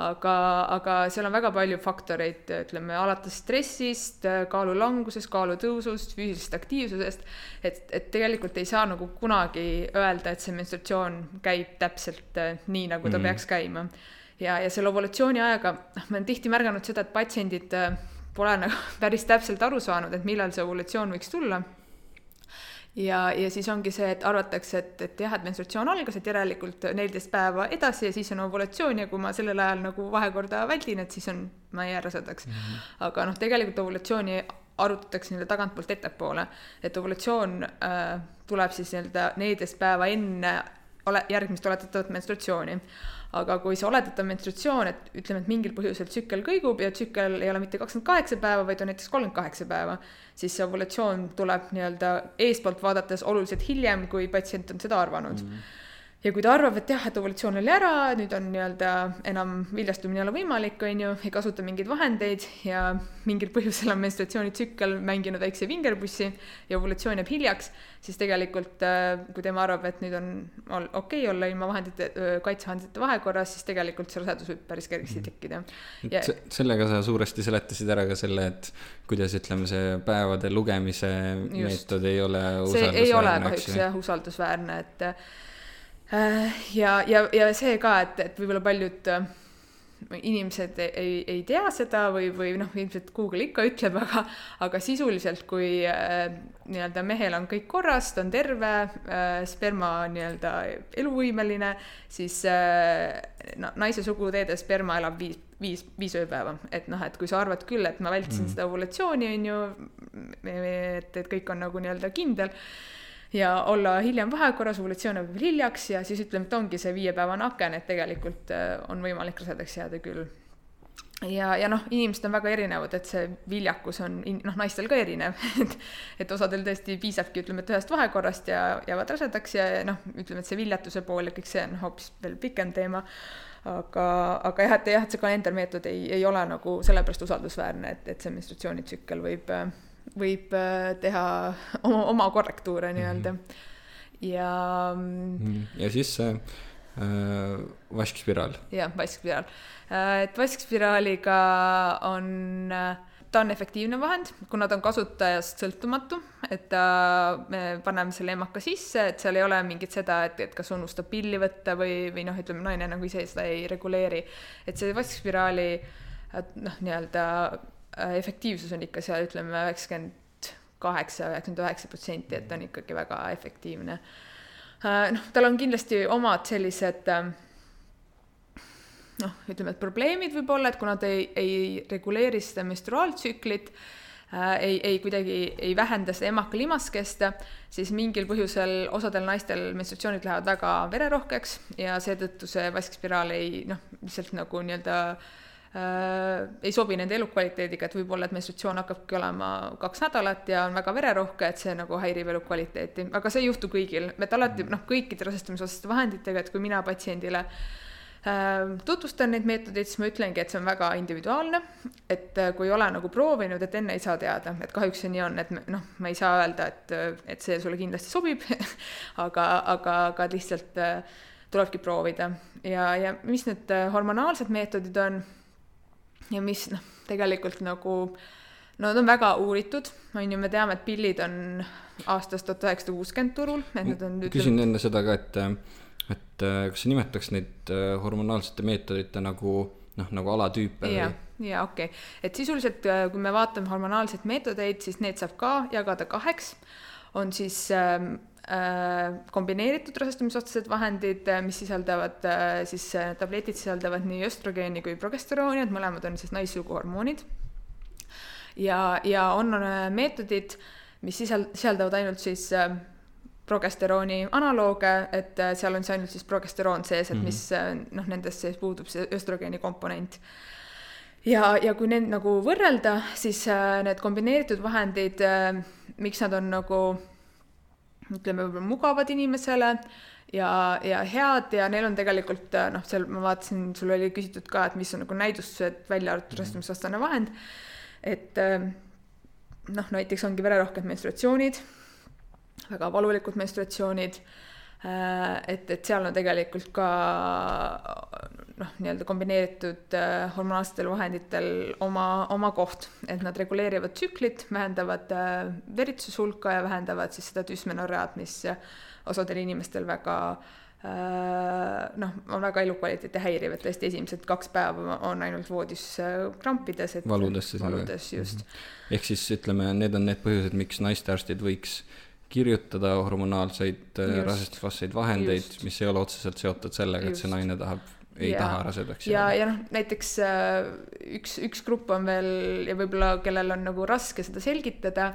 aga, aga seal on väga palju faktoreid, ütleme alates stressist, kaalu langusest, kaalu tõusust, füüsilisest aktiivsusest, et, et tegelikult ei saa nagu kunagi öelda, et see menstruatsioon käib täpselt äh, nii, nagu ta mm -hmm. peaks käima ja, ja selle ovulatsiooni ajaga, noh, ma olen tihti märganud seda, et patsiendid äh, pole nagu päris täpselt aru saanud, et millal see ovulatsioon võiks tulla. ja, ja siis ongi see, et arvatakse, et, et jah, et menstruatsioon algas, et järelikult neliteist päeva edasi ja siis on ovulatsioon ja kui ma sellel ajal nagu vahekorda väldin, et siis on, ma ei jää rasedaks mm. -hmm. aga noh, tegelikult ovulatsiooni arutatakse nii-öelda tagantpoolt ettepoole, et ovulatsioon äh, tuleb siis nii-öelda neliteist päeva enne ole, järgmist oletatavat menstruatsiooni aga kui see oletatav menstruatsioon, et ütleme, et mingil põhjusel tsükkel kõigub ja tsükkel ei ole mitte kakskümmend kaheksa päeva, vaid on näiteks kolmkümmend kaheksa päeva, siis see ovulatsioon tuleb nii-öelda eespoolt vaadates oluliselt hiljem, kui patsient on seda arvanud mm. -hmm ja kui ta arvab, et jah, et ovulatsioon oli ära, nüüd on nii-öelda enam viljastumine ei ole võimalik, on ju, ei kasuta mingeid vahendeid ja mingil põhjusel on menstruatsioonitsükkel mänginud väikse vingerpussi ja ovulatsioon jääb hiljaks, siis tegelikult äh, kui tema arvab, et nüüd on okei okay olla ilma vahendite, kaitsevahendite vahekorras, siis tegelikult see rasedus võib päris kergesti mhm. tekkida. Ja... sellega sa suuresti seletasid ära ka selle, et kuidas ütleme, see päevade lugemise Just. meetod ei ole see ei ole kahjuks jah usaldusväärne, et ja, ja, ja see ka, et, et võib-olla paljud äh, inimesed ei, ei tea seda või, või noh, ilmselt Google ikka ütleb, aga, aga sisuliselt, kui äh, nii-öelda mehel on kõik korras, ta on terve äh,, sperma nii-öelda eluvõimeline, siis äh, no, naise suguteede sperma elab viis, viis, viis ööpäeva, et noh, et kui sa arvad küll, et ma vältisin mm. seda ovulatsiooni, on ju, et, et kõik on nagu nii-öelda kindel ja olla hiljem vahekorras, ovulatsioon jääb veel hiljaks ja siis ütleme, et ongi see viiepäevane aken, et tegelikult äh, on võimalik rasedaks jääda küll. ja, ja noh, inimesed on väga erinevad, et see viljakus on noh, naistel ka erinev et, et osadel tõesti piisabki, ütleme, et ühest vahekorrast ja jäävad rasedaks ja noh, ütleme, et see viljatuse pool ja kõik see on hoopis veel pikem teema aga, aga jah, et jah, et see kalendermeetod ei, ei ole nagu sellepärast usaldusväärne, et, et see menstruatsioonitsükkel võib äh, võib äh, teha oma, oma korrektuure nii-öelda mm. -hmm. ja. Mhm. ja siis see äh, vaskspiraal. jah, vaskspiraal äh,, et vaskspiraaliga on äh, ta on efektiivne vahend, kuna ta on kasutajast sõltumatu, et ta, me paneme selle emaka sisse, et seal ei ole mingit seda, et, et kas unustab pilli võtta või, või noh, ütleme naine nagu ise seda ei reguleeri. et see vaskspiraali noh, nii-öelda efektiivsus on ikka seal, ütleme, üheksakümmend kaheksa, üheksakümmend üheksa protsenti, et on ikkagi väga efektiivne. Äh, noh, tal on kindlasti omad sellised äh, noh, ütleme, et probleemid võib-olla, et kuna ta ei, ei reguleeri seda menstruaaltsüklit äh,, ei, ei kuidagi ei vähenda seda emaka limaskesta, siis mingil põhjusel osadel naistel menstruatsioonid lähevad väga vererohkeks ja seetõttu see vaskspiraal ei noh, lihtsalt nagu nii-öelda äh, äh, ei sobi nende elukvaliteediga, et võib-olla, et menstruatsioon hakkabki olema kaks nädalat ja on väga vererohke, et see nagu häirib elukvaliteeti, aga see ei juhtu kõigil, et alati noh, kõikide rasestumisosaste vahenditega, et kui mina patsiendile äh, tutvustan neid meetodeid, siis ma ütlengi, et see on väga individuaalne, et äh, kui ei ole nagu proovinud, et enne ei saa teada, et kahjuks see nii on, et noh, ma ei saa öelda, et, et see sulle kindlasti sobib. Aga, aga, aga lihtsalt äh, tulebki proovida. Ja, ja mis need äh, hormonaalsed meetodid on ja mis noh, tegelikult nagu no nad on väga uuritud, on ju, me teame, et pillid on aastast tuhat üheksasada kuuskümmend turul, et need on ütleme... küsin enne seda ka, et et kas sa nimetaks neid äh, hormonaalsete meetodite nagu noh, nagu alatüüpe ja, või? jaa, okei okay., et sisuliselt äh, kui me vaatame hormonaalseid meetodeid, siis need saab ka jagada kaheks, on siis ähm, äh, kombineeritud rasestumisvastased vahendid, mis sisaldavad äh, siis äh, tabletid sisaldavad nii östrogeeni kui progesterooni, et mõlemad on siis naissuguhormoonid. ja, ja on meetodid, mis sisal-, sisaldavad ainult siis progesterooni analooge, et seal on siis ainult siis progesteroon sees, et -hmm. mis noh, nendes sees puudub see östrogeeni komponent ja, ja kui neid nagu võrrelda, siis need kombineeritud vahendid, miks nad on nagu ütleme, võib-olla mugavad inimesele ja, ja head ja neil on tegelikult noh, seal ma vaatasin, sul oli küsitud ka, et mis on nagu näidustused, välja arvatud mhm. rasestumisvastane vahend, et noh, näiteks ongi vererohked menstruatsioonid, väga valulikud menstruatsioonid, et, et seal on tegelikult ka noh, nii-öelda kombineeritud äh, hormonaalsetel vahenditel oma, oma koht, et nad reguleerivad tsüklit, vähendavad äh, veritsushulka ja vähendavad siis seda düsmenorread, mis osadel inimestel väga äh, noh, on väga elukvaliteeti häiriv, et tõesti esimesed kaks päeva on ainult voodis krampides, et valudes siis valudes just. Mhm. ehk siis ütleme, need on need põhjused, miks naistearstid võiks kirjutada hormonaalseid rasestusvastaseid vahendeid, mis ei ole otseselt seotud sellega, et see naine tahab ei ja, taha rasedaks jääda. ja, ja noh, näiteks äh, üks, üks grupp on veel ja võib-olla, kellel on nagu raske seda selgitada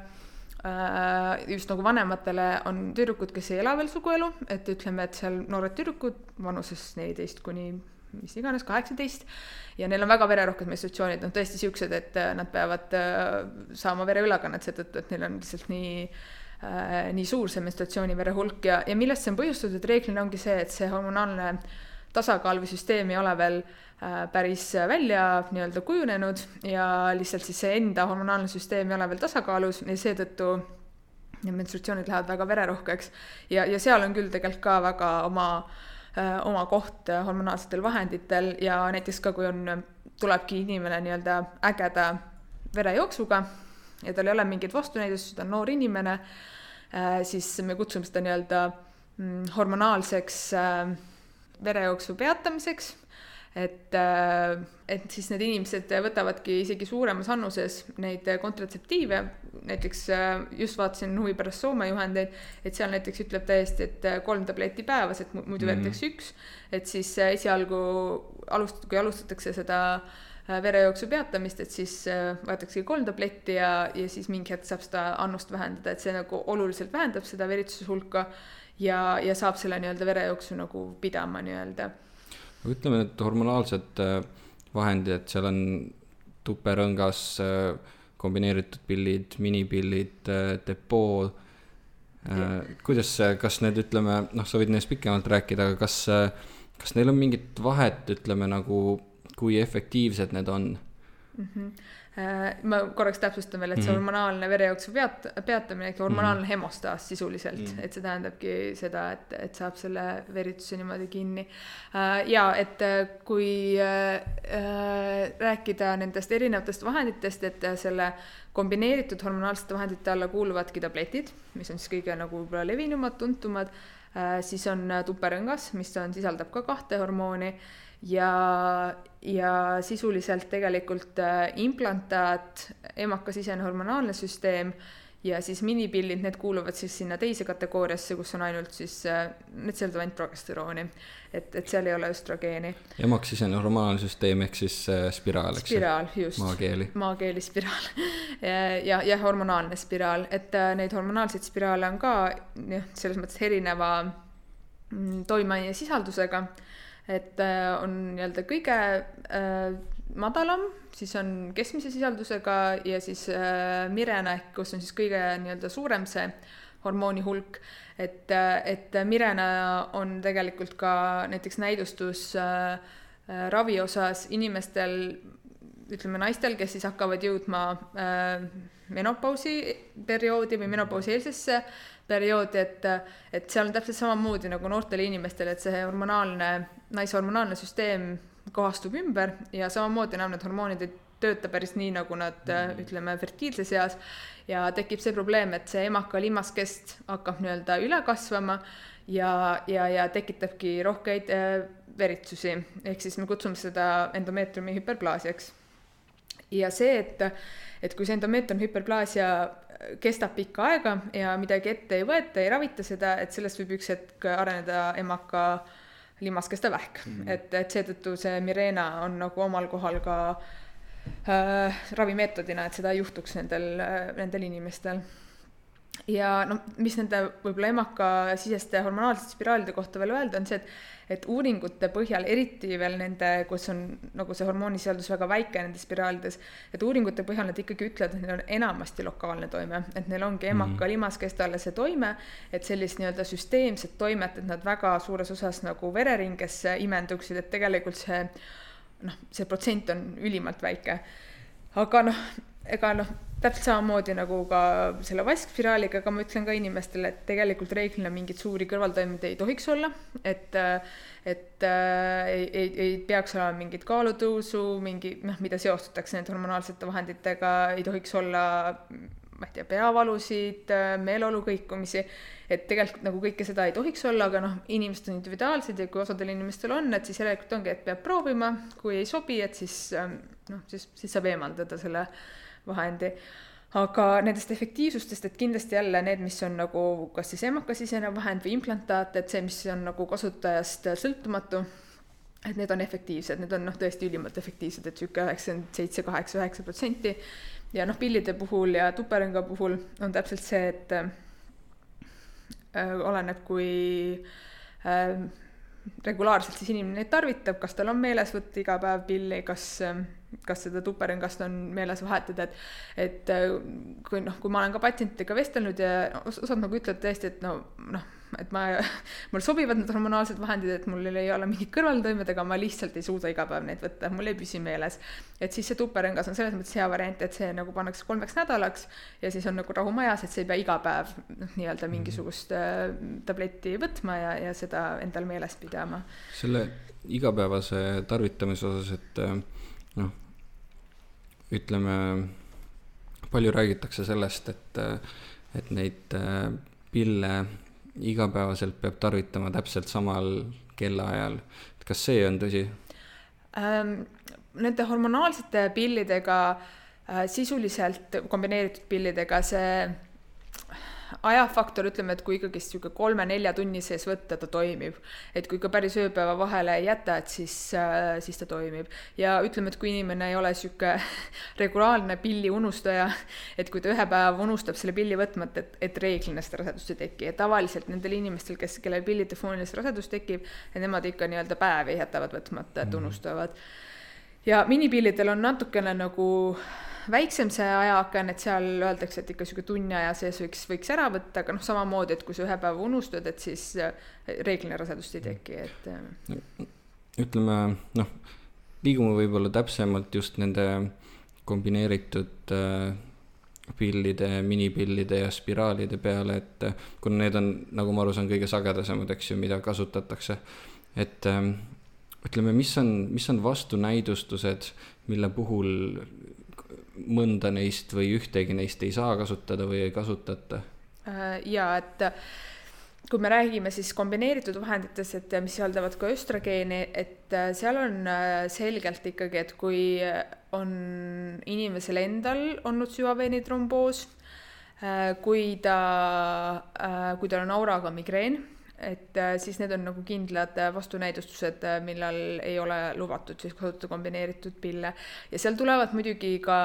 äh,, just nagu vanematele on tüdrukud, kes ei ela veel suguelu, et ütleme, et seal noored tüdrukud vanuses neliteist kuni mis iganes, kaheksateist, ja neil on väga vererohked menstratsioonid, noh tõesti siuksed, et äh, nad peavad äh, saama vereülekannet seetõttu, et neil on lihtsalt nii äh, nii suur see menstratsioonivere hulk ja, ja millest see on põhjustatud, reeglina ongi see, et see hormonaalne äh, tasakaal või süsteem ei ole veel äh, päris välja nii-öelda kujunenud ja lihtsalt siis see enda hormonaalne süsteem ei ole veel tasakaalus ja seetõttu need menstratsioonid lähevad väga vererohkeks. Ja, ja seal on küll tegelikult ka väga oma, äh, oma koht hormonaalsetel vahenditel ja näiteks ka, kui on, tulebki inimene nii-öelda ägeda verejooksuga ja tal ei ole mingeid vastunäidustusi, ta on noor inimene, äh, siis me kutsume seda nii-öelda mm, hormonaalseks äh, verejooksu peatamiseks, et, äh, et siis need inimesed võtavadki isegi suuremas annuses neid kontratseptiive, näiteks äh, just vaatasin huvi pärast Soome juhendeid, et seal näiteks ütleb täiesti, et äh, kolm tabletti päevas, et muidu mm -hmm. võetakse üks, et siis esialgu alust-, kui alustatakse seda verejooksu peatamist, et siis võetaksegi kolm tabletti ja, ja siis mingi hetk saab seda annust vähendada, et see nagu oluliselt vähendab seda veritsuse hulka ja, ja saab selle nii-öelda verejooksu nagu pidama nii-öelda. ütleme, et hormonaalsed äh, vahendid, et seal on tuperõngas, äh, kombineeritud pillid, minipillid, äh, depoo. kuidas, kas need, ütleme, noh, sa võid neist pikemalt rääkida, aga kas, kas neil on mingit vahet, ütleme nagu, kui efektiivsed need on mm? -hmm Äh, ma korraks täpsustan veel, et see mhm. hormonaalne verejooksu peat-, peatamine, ehk hormonaalne mm -hmm. hemostaas sisuliselt mm, -hmm. et see tähendabki seda, et, et saab selle verituse niimoodi kinni. Äh, ja et äh, kui rääkida nendest erinevatest vahenditest, et selle kombineeritud hormonaalsete vahendite alla kuuluvadki tabletid, mis on siis kõige nagu võib-olla levinumad, tuntumad, siis on tuperõngas, mis on, sisaldab ka kahte hormooni ja, ja sisuliselt tegelikult äh, implantaat, emakasisene hormonaalne süsteem ja siis minipillid, need kuuluvad siis sinna teise kategooriasse, kus on ainult siis, äh, need sisaldavad ainult progesterooni. et, et seal ei ole östrogeeni. emakasisene hormonaalne süsteem ehk siis äh, spiraal, eks ju? spiraal, just. maakeeli. maakeeli spiraal ja, jah, hormonaalne spiraal, et äh, neid hormonaalseid spiraale on ka jah, selles mõttes erineva mm, toimeaine sisaldusega et äh, on nii-öelda kõige äh, madalam, siis on keskmise sisaldusega ja siis äh, Mirena ehk kus on siis kõige nii-öelda suurem see hormooni hulk, et, äh, et Mirena on tegelikult ka näiteks näidustus äh, äh, ravi osas inimestel, ütleme naistel, kes siis hakkavad jõudma äh, menopausi perioodi või menopausi eelsesse perioodi, et, et seal on täpselt samamoodi nagu noortele inimestele, et see hormonaalne, naise hormonaalne süsteem kohastub ümber ja samamoodi enam need hormoonid ei tööta päris nii, nagu nad mm. ütleme, fertiilses eas ja tekib see probleem, et see emaka limaskest hakkab nii-öelda üle kasvama ja, ja, ja tekitabki rohkeid äh, veritsusi, ehk siis me kutsume seda endomeetriumi hüperplaasiaks. ja see, et et kui see endomeetrium hüperplaasia kestab pikka aega ja midagi ette ei võeta, ei ravita seda, et sellest võib üks hetk areneda emaka limaskeste vähk mm. -hmm. et, et seetõttu see Mirena on nagu omal kohal ka äh, ravimeetodina, et seda ei juhtuks nendel äh,, nendel inimestel ja noh, mis nende võib-olla emakasiseste hormonaalsete spiraalide kohta veel öelda, on see, et et uuringute põhjal, eriti veel nende, kus on nagu see hormoonisisaldus väga väike nendes spiraalides, et uuringute põhjal nad ikkagi ütlevad, et neil on enamasti lokaalne toime, et neil ongi emaka mm -hmm. limaskestale see toime, et sellist nii-öelda süsteemset toimet, et nad väga suures osas nagu vereringesse imenduksid, et tegelikult see noh, see protsent on ülimalt väike. aga noh, ega noh, täpselt samamoodi nagu ka selle vaskspiraaliga, aga ma ütlen ka inimestele, et tegelikult reeglina mingeid suuri kõrvaltoimeid ei tohiks olla, et et äh, ei, ei, ei peaks olema mingit kaalutõusu, mingi noh, mida seostatakse nende hormonaalsete vahenditega, ei tohiks olla ma ei tea, peavalusid, meeleolu kõikumisi, et tegelikult nagu kõike seda ei tohiks olla, aga noh, inimesed on individuaalsed ja kui osadel inimestel on, et siis järelikult ongi, et peab proovima, kui ei sobi, et siis noh, siis, siis saab eemaldada selle äh, vahendi. aga nendest efektiivsustest, et kindlasti jälle need, mis on nagu kas siis emakasisene vahend või implantaat, et see, mis on nagu kasutajast sõltumatu, et need on efektiivsed, need on noh, tõesti ülimalt efektiivsed, et niisugune üheksakümmend seitse, kaheksa, üheksa protsenti. ja noh, pillide puhul ja tuperinga puhul on täpselt see, et äh, oleneb, kui äh, regulaarselt siis inimene neid tarvitab, kas tal on meeles võtta iga päev pilli, kas äh, kas seda tuperingas on meeles vahetada, et et äh, kui noh, kui ma olen ka patsientidega vestelnud ja osad nagu ütlevad tõesti, et no noh, et ma, mulle sobivad need hormonaalsed vahendid, et mul ei ole mingit kõrvaltoimed, aga ma lihtsalt ei suuda iga päev neid võtta, mul ei püsi meeles. et siis see tuperingas on selles mõttes hea variant, et see nagu pannakse kolmeks nädalaks ja siis on nagu rahu majas, et sa ei pea iga päev noh, nii-öelda mhm. mingisugust äh, tabletti võtma ja, ja seda endal meeles pidama. selle igapäevase tarvitamise osas, et äh noh, ütleme, palju räägitakse sellest, et, et neid äh, pille igapäevaselt peab tarvitama täpselt samal kellaajal. et kas see on tõsi ähm,? Nende hormonaalsete pillidega äh, sisuliselt kombineeritud pillidega see ajafaktor, ütleme, et kui ikkagist niisugune kolme-nelja tunni sees võtta, ta toimib. et kui ka päris ööpäeva vahele ei jäta, et siis äh,, siis ta toimib. ja ütleme, et kui inimene ei ole niisugune regulaarne pilli unustaja, et kui ta ühe päeva unustab selle pilli võtmata, et, et reeglina seda rasedust ei teki, et tavaliselt nendel inimestel, kes, kellel pillide foonilis rasedus tekib, nemad ikka nii-öelda päevi jätavad võtmata, et mhm. unustavad. ja minipillidel on natukene nagu väiksem see ajaaken, et seal öeldakse, et ikka niisugune tunni aja sees võiks, võiks ära võtta, aga noh, samamoodi, et kui sa ühe päeva unustad, et siis äh, reeglina rasedust ei teki, et. Äh. ütleme noh, liigume võib-olla täpsemalt just nende kombineeritud äh, pillide, minipillide ja spiraalide peale, et kuna need on, nagu ma aru saan, kõige sagedasemad, eks ju, mida kasutatakse. et ütleme, mis on, mis on vastunäidustused, mille puhul mõnda neist või ühtegi neist ei saa kasutada või ei kasutata? Äh, ja et kui me räägime siis kombineeritud vahenditest, et mis sisaldavad ka östrogeeni, et äh, seal on äh, selgelt ikkagi, et kui on inimesel endal olnud süvaveenitromboos, kui ta, kui tal on auraga migreen et äh, siis need on nagu kindlad äh, vastunäidustused, äh, millal ei ole lubatud siis kasutada kombineeritud pille. ja seal tulevad muidugi ka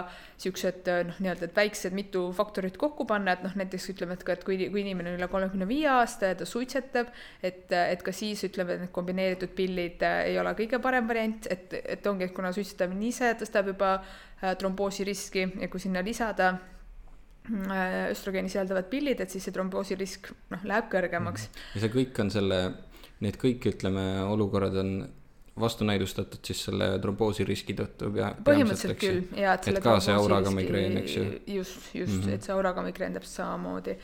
siuksed noh, nii-öelda, väiksed mitu faktorit kokku panna, et noh, näiteks ütleme, et ka, et kui, kui inimene on üle kolmekümne viie aasta ja ta suitsetab, et, et ka siis ütleme, et need kombineeritud pillid ei ole kõige parem variant, et, et ongi, et kuna suitsetamine ise tõstab juba tromboosi riski ja kui sinna lisada östrogeeni sisaldavad pillid, et siis see tromboosi risk noh, läheb kõrgemaks. ja see kõik on selle, need kõik, ütleme, olukorrad on vastunäidustatud siis selle tromboosi riski tõttu pea. põhimõtteliselt küll, jaa, et et ka see auraga migreen, eks ju. just, just mm, -hmm. et see auraga migreen täpselt samamoodi.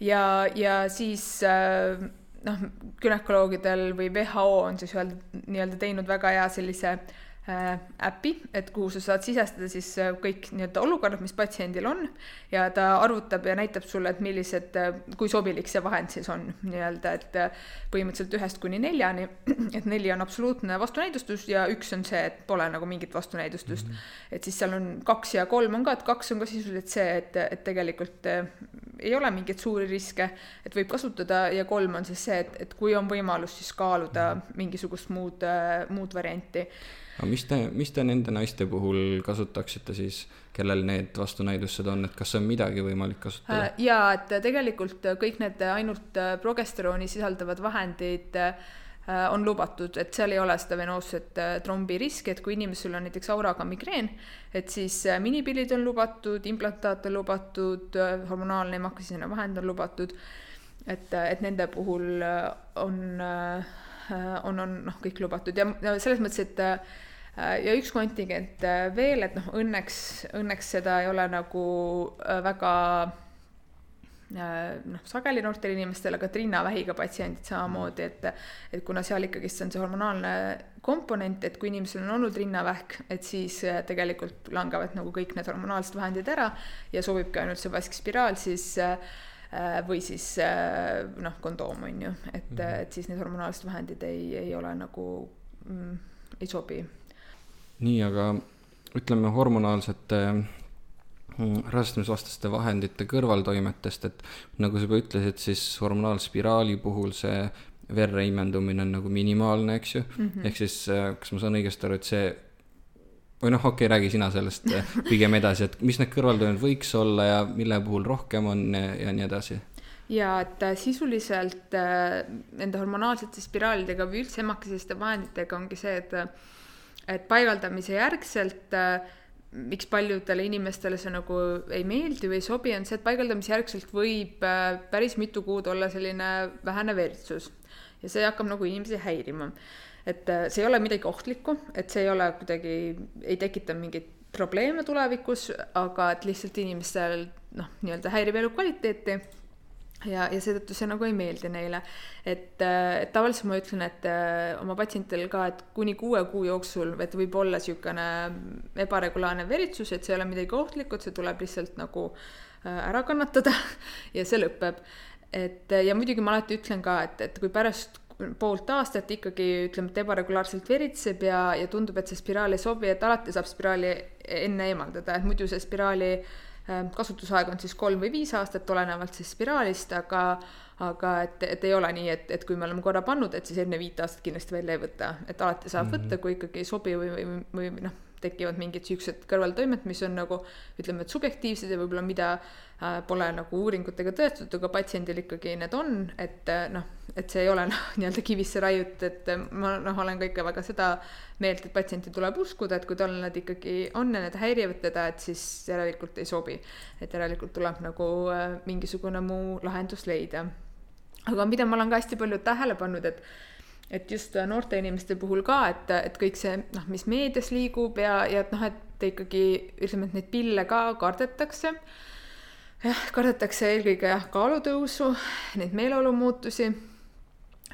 ja, ja siis äh, noh, gümnakoloogidel või WHO on siis öelda, nii-öelda teinud väga hea sellise äh, äpi, et kuhu sa saad sisestada siis äh, kõik nii-öelda olukorrad, mis patsiendil on ja ta arvutab ja näitab sulle, et millised, äh, kui sobilik see vahend siis on nii-öelda, et põhimõtteliselt ühest kuni neljani, et neli on absoluutne vastunäidustus ja üks on see, et pole nagu mingit vastunäidustust mm. -hmm. et siis seal on kaks ja kolm on ka, et kaks on ka sisuliselt see, et, et tegelikult ei ole mingeid suuri riske, et võib kasutada ja kolm on siis see, et, et kui on võimalus, siis kaaluda mhm. mingisugust muud, muud varianti aga mis te, mis te nende naiste puhul kasutaksite siis, kellel need vastunäidustused on, et kas on midagi võimalik kasutada? Äh, jaa, et tegelikult kõik need ainult äh, progesterooni sisaldavad vahendid äh, on lubatud, et seal ei ole seda venoosset trombi riski, et kui inimesel on näiteks auraga migreen, et siis minipillid on lubatud, implantaat on lubatud, hormonaalne emakasisene vahend on lubatud, et, et nende puhul on, on, on noh, kõik lubatud. Ja selles mõttes, et Äh, ja üks kontingent äh, veel, et noh, õnneks, õnneks seda ei ole nagu äh, väga noh, sageli noortel inimestel, aga rinnavähiga patsiendid samamoodi, et et kuna seal ikkagist on see hormonaalne komponent, et kui inimesel on olnud rinnavähk, et siis tegelikult langevad nagu kõik need hormonaalsed vahendid ära ja sobibki ainult see vaskspiraal, siis või siis noh, kondoom on ju, et mm, -hmm. et siis need hormonaalsed vahendid ei, ei ole nagu mm,, ei sobi. Nii, aga ütleme hormonaalsete mm, rasestumisvastaste vahendite kõrvaltoimetest, et nagu sa juba ütlesid, siis hormonaalspiraali puhul see verre imendumine on nagu minimaalne, eks ju. Mm -hmm.. ehk siis, äh, kas ma saan õigesti aru, et see või noh, okei okay,, räägi sina sellest äh, pigem edasi, et mis need kõrvaltoimed võiks olla ja mille puhul rohkem on ja, ja nii edasi ja et äh, sisuliselt nende hormonaalsete spiraalidega või üldse emakesiste vahenditega ongi see, et et paigaldamise järgselt miks paljudele inimestele see nagu ei meeldi või ei sobi, on see, et paigaldamise järgselt võib päris mitu kuud olla selline vähene veritsus ja see hakkab nagu inimesi häirima. Et äh, see ei ole midagi ohtlikku, et see ei ole kuidagi, ei tekita mingeid probleeme tulevikus, aga et lihtsalt inimestel noh, nii-öelda häirib elukvaliteeti ja, ja seetõttu see nagu ei meeldi neile. et, äh, et tavaliselt ma ütlen, et äh, oma patsientidel ka, et kuni kuue kuu jooksul, et võib olla niisugune ebaregulaarne veritsus, et see ei ole midagi ohtlikku, et see tuleb lihtsalt nagu ära kannatada ja see lõpeb. et ja muidugi ma alati ütlen ka, et, et kui pärast poolt aastat ikkagi ütleme, et ebaregulaarselt veritseb ja, ja tundub, et see spiraal ei sobi, et alati saab spiraali enne eemaldada, et muidu see spiraali äh, Äh, kasutusaeg on siis kolm või viis aastat, olenevalt siis spiraalist, aga aga et, et ei ole nii, et, et kui me oleme korra pannud, et siis enne viit aastat kindlasti välja ei võta, et alati saab mm -hmm. võtta, kui ikkagi ei sobi või, või, või, või noh, tekivad mingid siuksed kõrvaltoimed, mis on nagu ütleme, et subjektiivsed ja võib-olla mida äh, pole nagu uuringutega tõestatud, aga patsiendil ikkagi need on, et äh, noh et see ei ole noh, nii-öelda kivisse raiutud, et ma noh, olen ka ikka väga seda meelt, et patsienti tuleb uskuda, et kui tal need ikkagi on ja need häirivad teda, et siis järelikult ei sobi. et järelikult tuleb nagu äh, mingisugune muu lahendus leida. aga mida ma olen ka hästi palju tähele pannud, et et just noorte inimeste puhul ka, et, et kõik see noh, mis meedias liigub ja, ja et noh, et ikkagi ütleme, et neid pille ka kardetakse. Jah, kardetakse eelkõige jah, kaalutõusu, neid meeleolumuutusi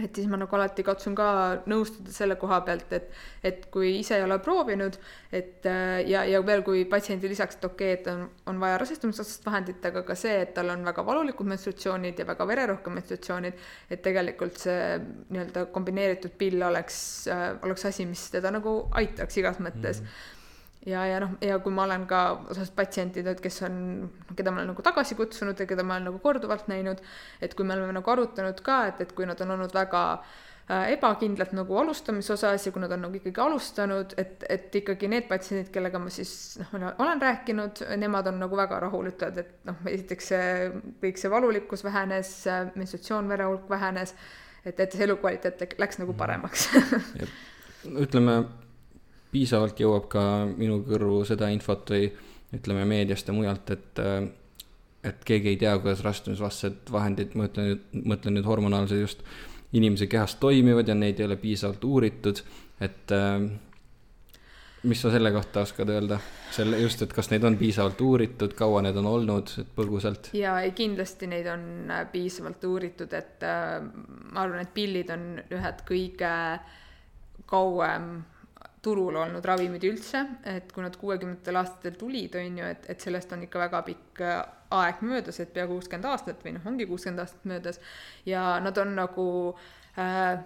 et siis ma nagu alati katsun ka nõustuda selle koha pealt, et, et kui ise ei ole proovinud, et äh, ja, ja veel, kui patsiendil lisaks, et okei okay,, et on, on vaja rasestumisvastast vahendit, aga ka see, et tal on väga valulikud menstratsioonid ja väga vererohked menstratsioonid, et tegelikult see nii-öelda kombineeritud pill oleks äh,, oleks asi, mis teda nagu aitaks igas mõttes mm. -hmm ja, ja noh, ja kui ma olen ka osas patsientidel, kes on, keda ma olen nagu tagasi kutsunud ja keda ma olen nagu korduvalt näinud, et kui me oleme nagu arutanud ka, et, et kui nad on olnud väga äh, ebakindlad nagu alustamise osas ja kui nad on nagu ikkagi alustanud, et, et ikkagi need patsiendid, kellega ma siis noh, olen rääkinud, nemad on nagu väga rahul, ütlevad, et noh, esiteks see kõik see valulikkus vähenes, menstratsioonvere hulk vähenes, et, et see elukvaliteet läks nagu paremaks. Ütleme piisavalt jõuab ka minu kõrvu seda infot või ütleme meediast ja mujalt, et et keegi ei tea, kuidas rastumisvastased vahendid, ma ütlen nüüd, mõtlen nüüd hormonaalsed just, inimese kehas toimivad ja neid ei ole piisavalt uuritud, et mis sa selle kohta oskad öelda, selle just, et kas neid on piisavalt uuritud, kaua need on olnud, et põgusalt? jaa, ei kindlasti neid on äh, piisavalt uuritud, et äh, ma arvan, et pillid on ühed kõige kauem turul olnud ravimid üldse, et kui nad kuuekümnendatel aastatel tulid, on ju, et, et sellest on ikka väga pikk äh, aeg möödas, et pea kuuskümmend aastat või noh, ongi kuuskümmend aastat möödas. Ja nad on nagu äh,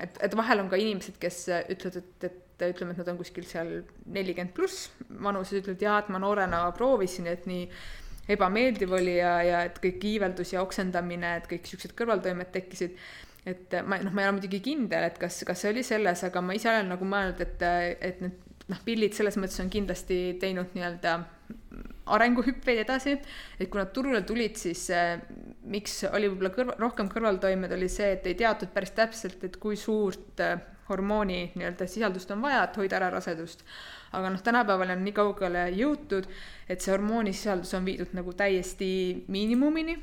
et, et vahel on ka inimesed, kes ütlevad, et, et ütleme, et nad on kuskil seal nelikümmend pluss vanuses, ütlevad jaa, et ma noorena proovisin, et nii ebameeldiv oli ja, ja et kõik iiveldus ja oksendamine, et kõik siuksed kõrvaltoimed tekkisid et ma noh, ma ei ole muidugi kindel, et kas, kas see oli selles, aga ma ise olen nagu mõelnud, et, et need noh, pillid selles mõttes on kindlasti teinud nii-öelda arenguhüppeid edasi, et kui nad turule tulid, siis äh, miks oli võib-olla kõrva, rohkem kõrvaltoimed, oli see, et ei teatud päris täpselt, et kui suurt äh, hormooni nii-öelda sisaldust on vaja, et hoida ära rasedust. aga noh, tänapäeval on nii kaugele jõutud, et see hormoonisisaldus on viidud nagu täiesti miinimumini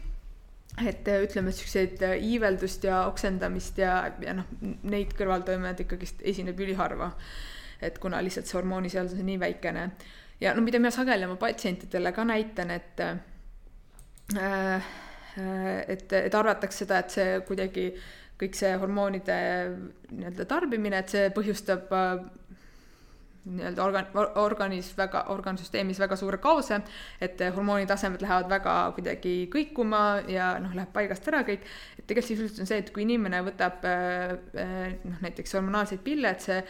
et äh, ütleme, siukseid äh, iiveldust ja oksendamist ja, ja noh, neid kõrvaltoimed ikkagist esineb üliharva. et kuna lihtsalt see hormoonisisaldus on nii väikene ja no mida ma sageli oma patsientidele ka näitan, et äh, et, et arvatakse seda, et see kuidagi kõik see hormoonide nii-öelda tarbimine, et see põhjustab nii-öelda organ, organis väga, organsüsteemis väga suure kaose, et hormoonitasemed lähevad väga kuidagi kõikuma ja noh, läheb paigast ära kõik. et tegelikult sisuliselt on see, et kui inimene võtab äh, äh, noh, näiteks hormonaalseid pille, et see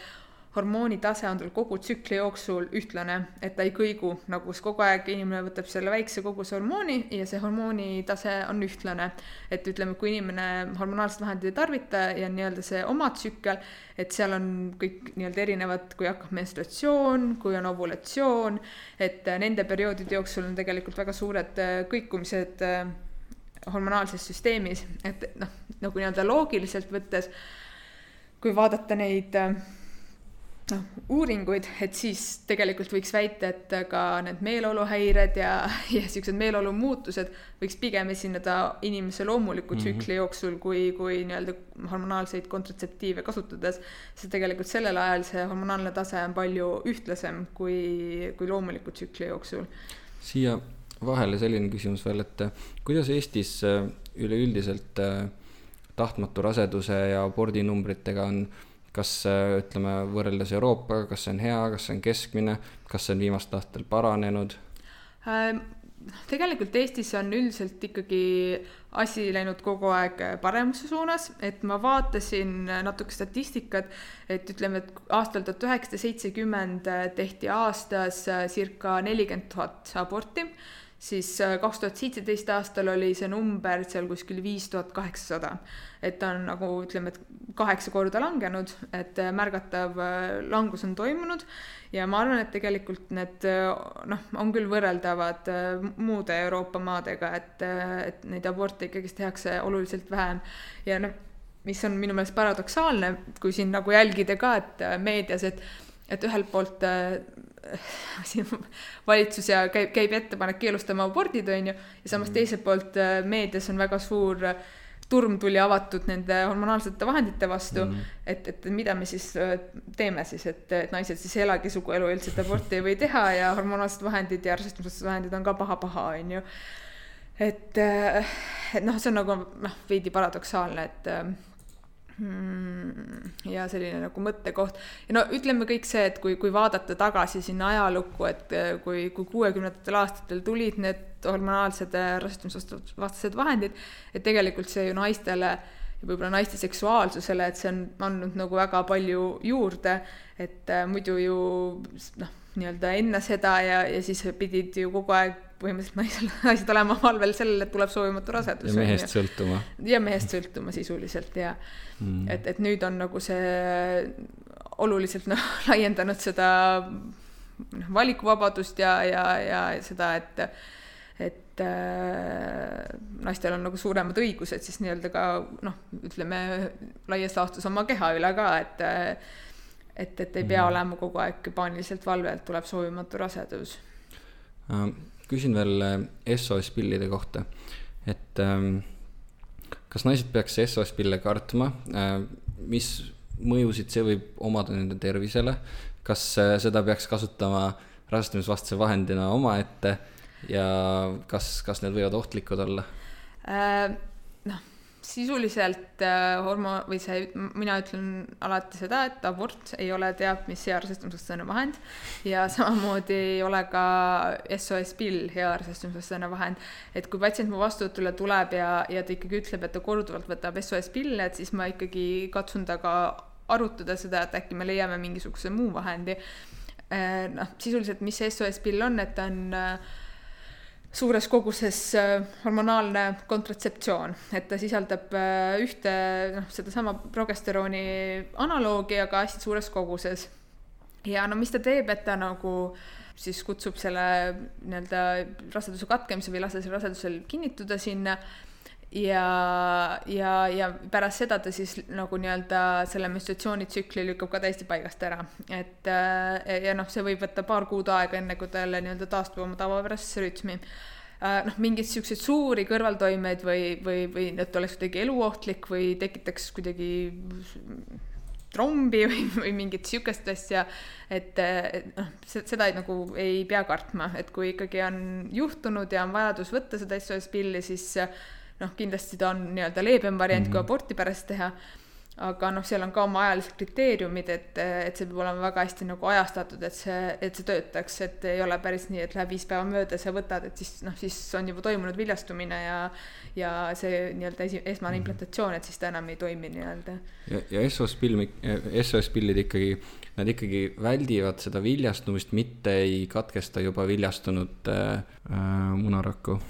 hormoonitase on tal kogu tsükli jooksul ühtlane, et ta ei kõigu, nagu kogu aeg inimene võtab selle väikse koguse hormooni ja see hormoonitase on ühtlane. et ütleme, kui inimene hormonaalset vahendit ei tarvita ja nii-öelda see oma tsükkel, et seal on kõik nii-öelda erinevad, kui hakkab menstruatsioon, kui on ovulatsioon, et nende perioodide jooksul on tegelikult väga suured äh, kõikumised äh, hormonaalses süsteemis, et noh, nagu nii-öelda loogiliselt võttes, kui vaadata neid äh, noh, uuringuid, et siis tegelikult võiks väita, et ka need meeleoluhäired ja, ja siuksed meeleolumuutused võiks pigem esineda inimese loomuliku mhm. tsükli mm -hmm. jooksul, kui, kui nii-öelda hormonaalseid kontratseptiive kasutades. sest tegelikult sellel ajal see hormonaalne tase on palju ühtlasem kui, kui loomuliku tsükli jooksul. siia vahele selline küsimus veel, et kuidas Eestis äh, üleüldiselt äh, tahtmatu raseduse ja abordinumbritega on kas ütleme, võrreldes Euroopaga, kas see on hea, kas see on keskmine, kas see on viimastel aastatel paranenud ähm,? tegelikult Eestis on üldiselt ikkagi asi läinud kogu aeg paremuse suunas, et ma vaatasin natuke statistikat, et ütleme, et aastal tuhat üheksasada seitsekümmend tehti aastas circa nelikümmend tuhat aborti siis äh, kaks tuhat seitseteist aastal oli see number seal kuskil viis tuhat kaheksasada. et ta on nagu ütleme, et kaheksa korda langenud, et äh, märgatav äh, langus on toimunud ja ma arvan, et tegelikult need noh, on küll võrreldavad muude Euroopa maadega, et, et neid aborte ikkagist tehakse oluliselt vähem ja noh, mis on minu meelest paradoksaalne, kui siin nagu jälgida ka, et meedias, et et ühelt poolt valitsus ja käib, käib ettepanek keelustama abordid, on ju, ja samas mm. teiselt poolt äh, meedias on väga suur äh, turm tuli avatud nende hormonaalsete vahendite vastu mm., et, et mida me siis äh, teeme siis, et, et naised siis ei elagi suguelueelset aborti ei või teha ja hormonaalsed vahendid ja rasestumisvastased vahendid on ka paha-paha, on ju. et, et noh, see on nagu noh, veidi paradoksaalne, et Hmm, ja selline nagu mõttekoht. Ja no ütleme kõik see, et kui, kui vaadata tagasi sinna ajalukku, et äh, kui, kui kuuekümnendatel aastatel tulid need hormonaalsed äh, rasestumisvastased vahendid, et tegelikult see ju naistele ja võib-olla naiste seksuaalsusele, et see on andnud nagu väga palju juurde, et äh, muidu ju noh, nii-öelda enne seda ja, ja siis pidid ju kogu aeg põhimõtteliselt naisel, naised olema valvel sellele, et tuleb soovimatu rasedus. ja mehest sõltuma. ja mehest sõltuma sisuliselt ja mm. et, et nüüd on nagu see oluliselt noh, laiendanud seda noh, valikuvabadust ja, ja, ja seda, et et äh, naistel on nagu suuremad õigused siis nii-öelda ka noh, ütleme laias laastus oma keha üle ka, et et, et ei pea mm. olema kogu aeg paaniliselt valve, et tuleb soovimatu rasedus uh küsin veel äh, SOS pillide kohta, et ähm, kas naised peaks SOS pille kartma, äh, mis mõjusid see võib omada nende tervisele, kas äh, seda peaks kasutama rasestumisvastase vahendina omaette? Ja kas, kas need võivad ohtlikud olla? Äh,? noh, sisuliselt äh, hormo- või see, mina ütlen alati seda, et abort ei ole teab mis hea rasestumisvastane vahend ja samamoodi ei ole ka SOS pill hea rasestumisvastane vahend. et kui patsient mu vastuvõtule tuleb ja, ja ta ikkagi ütleb, et ta korduvalt võtab SOS pille, et siis ma ikkagi katsun temaga arutada seda, et äkki me leiame mingisuguse muu vahendi. Äh, noh, sisuliselt, mis see SOS pill on, et ta on äh, suures koguses äh, hormonaalne kontratseptsioon, et ta sisaldab äh, ühte noh, sedasama progesterooni analoogi, aga hästi suures koguses. ja no mis ta teeb, et ta nagu siis kutsub selle nii-öelda raseduse katkemise või lase rasedusel kinnituda sinna ja, ja, ja pärast seda ta siis nagu nii-öelda selle menstruatsioonitsükli lükkab ka täiesti paigast ära. et äh, ja noh, see võib võtta paar kuud aega, enne kui ta jälle nii-öelda taastub oma tavapärasesse rütmi äh, noh, mingeid siukseid suuri kõrvaltoimeid või, või, või et oleks kuidagi eluohtlik või tekitaks kuidagi trombi või, või mingit sihukest asja, et, noh, seda ei, nagu ei pea kartma, et kui ikkagi on juhtunud ja on vajadus võtta seda SOS pilli, siis noh, kindlasti ta on nii-öelda leebem variant mm -hmm. kui mhm. aborti pärast teha. aga noh, seal on ka oma ajalised kriteeriumid, et, et see peab olema väga hästi nagu ajastatud, et see, et see töötaks, et ei ole päris nii, et läheb viis päeva mööda, sa võtad, et siis noh, siis on juba toimunud viljastumine ja ja see nii-öelda esi, esmane mm -hmm. implantatsioon, et siis ta enam ei toimi nii-öelda. ja, ja SOS pilm, SOS pillid ikkagi, nad ikkagi väldivad seda viljastumist, mitte ei katkesta juba viljastunud äh, äh munarakku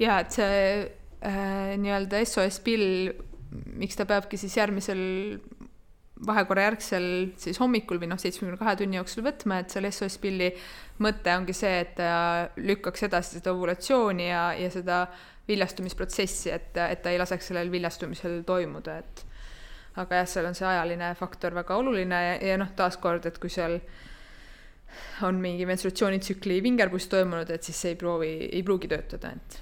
ja et see äh, nii-öelda SOS pill, miks ta peabki siis järgmisel vahekorra järgsel siis hommikul või noh, seitsmekümne kahe tunni jooksul võtma, et selle SOS pilli mõte ongi see, et ta lükkaks edasi seda ovulatsiooni ja, ja seda viljastumisprotsessi, et, et ta ei laseks sellel viljastumisel toimuda, et aga jah, seal on see ajaline faktor väga oluline ja, ja noh, taaskord, et kui seal on mingi menstruatsioonitsükli vingerpuss toimunud, et siis see ei proovi, ei pruugi töötada, et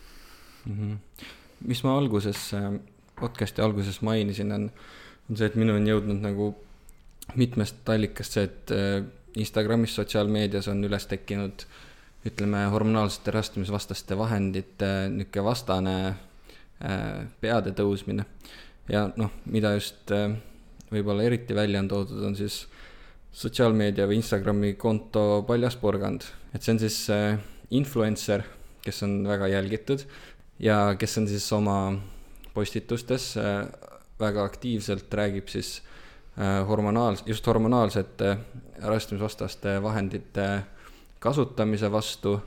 mm. -hmm. mis ma alguses, äh, podcast'i alguses mainisin, on, on see, et minu on jõudnud nagu mitmest allikast see, et äh, Instagramis, sotsiaalmeedias on üles tekkinud ütleme, hormonaalsete rastumisvastaste vahendite niisugune vastane äh, peade tõusmine. ja noh, mida just võib-olla eriti välja on toodud, on siis sotsiaalmeedia või Instagrami konto Paljas porgand, et see on siis influencer, kes on väga jälgitud ja kes on siis oma postitustes äh, väga aktiivselt räägib siis äh, hormonaals-, just hormonaalsete rasestumisvastaste vahendite kasutamise vastu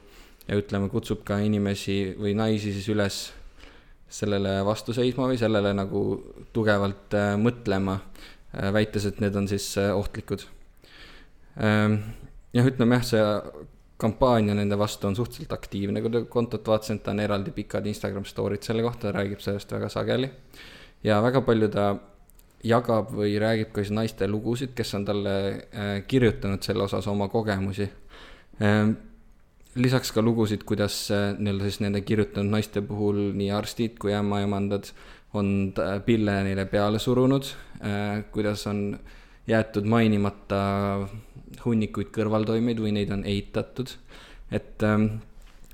ja ütleme, kutsub ka inimesi või naisi siis üles sellele vastu seisma või sellele nagu tugevalt äh, mõtlema, väites, et need on siis ohtlikud. Ähm, jah, ütleme jah, see kampaania nende vastu on suhteliselt aktiivne, kui te kontot vaatasin, ta on eraldi pikad Instagram story'd selle kohta, ta räägib sellest väga sageli. ja väga palju ta jagab või räägib ka siis naiste lugusid, kes on talle äh, kirjutanud selle osas oma kogemusi. Ähm, lisaks ka lugusid, kuidas äh, nii-öelda siis nende kirjutanud naiste puhul nii arstid kui ämmaemandad on pille neile peale surunud, äh, kuidas on jäetud mainimata hunnikuid kõrvaltoimeid või neid on eitatud. et ähm,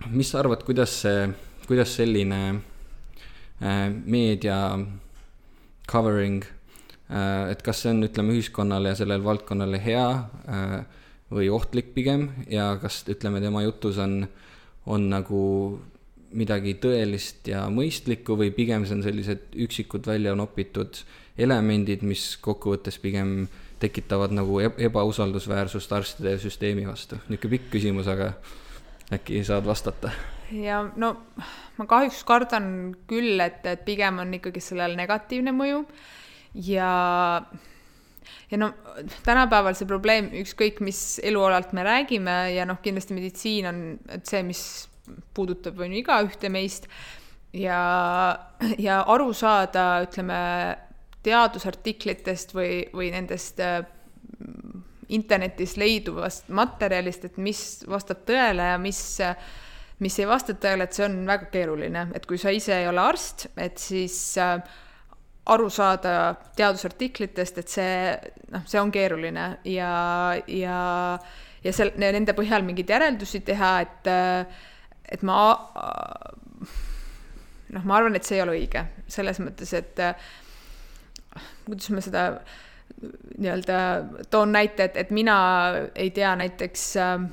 mis sa arvad, kuidas see, kuidas selline äh, meedia covering äh,, et kas see on, ütleme, ühiskonnale ja sellele valdkonnale hea äh, või ohtlik pigem ja kas, ütleme, tema jutus on, on nagu midagi tõelist ja mõistlikku või pigem see on sellised üksikud välja nopitud elemendid, mis kokkuvõttes pigem tekitavad nagu ebausaldusväärsust arstide süsteemi vastu. niisugune pikk küsimus, aga äkki saad vastata? ja no ma kahjuks kardan küll, et, et pigem on ikkagi sellel negatiivne mõju ja ja no tänapäeval see probleem, ükskõik mis elualalt me räägime ja noh, kindlasti meditsiin on see, mis puudutab on ju igaühte meist ja, ja aru saada, ütleme teadusartiklitest või, või nendest äh, internetis leiduvast materjalist, et mis vastab tõele ja mis, mis ei vasta tõele, et see on väga keeruline, et kui sa ise ei ole arst, et siis äh, aru saada teadusartiklitest, et see, noh, see on keeruline. Ja, ja, ja seal nende põhjal mingeid järeldusi teha, et, et ma noh, ma arvan, et see ei ole õige. Selles mõttes, et kuidas ma seda nii-öelda toon näite, et, et mina ei tea näiteks äh,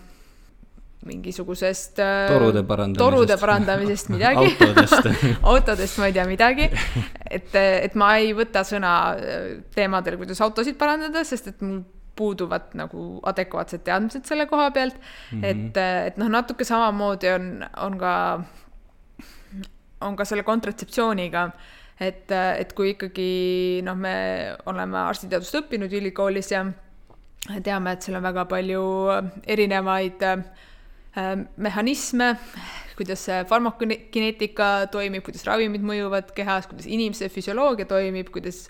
mingisugusest äh, torude parandamisest, torude parandamisest midagi autodest autodest ma ei tea midagi. et, et ma ei võta sõna äh, teemadel, kuidas autosid parandada, sest et mul puuduvad nagu adekvaatsed teadmised selle koha pealt mm. -hmm. et, et noh, natuke samamoodi on, on ka, on ka selle kontratseptsiooniga et, et kui ikkagi noh, me oleme arstiteadust õppinud ülikoolis ja teame, et seal on väga palju erinevaid äh, mehhanisme, kuidas farmakokineetika toimib, kuidas ravimid mõjuvad kehas, kuidas inimese füsioloogia toimib, kuidas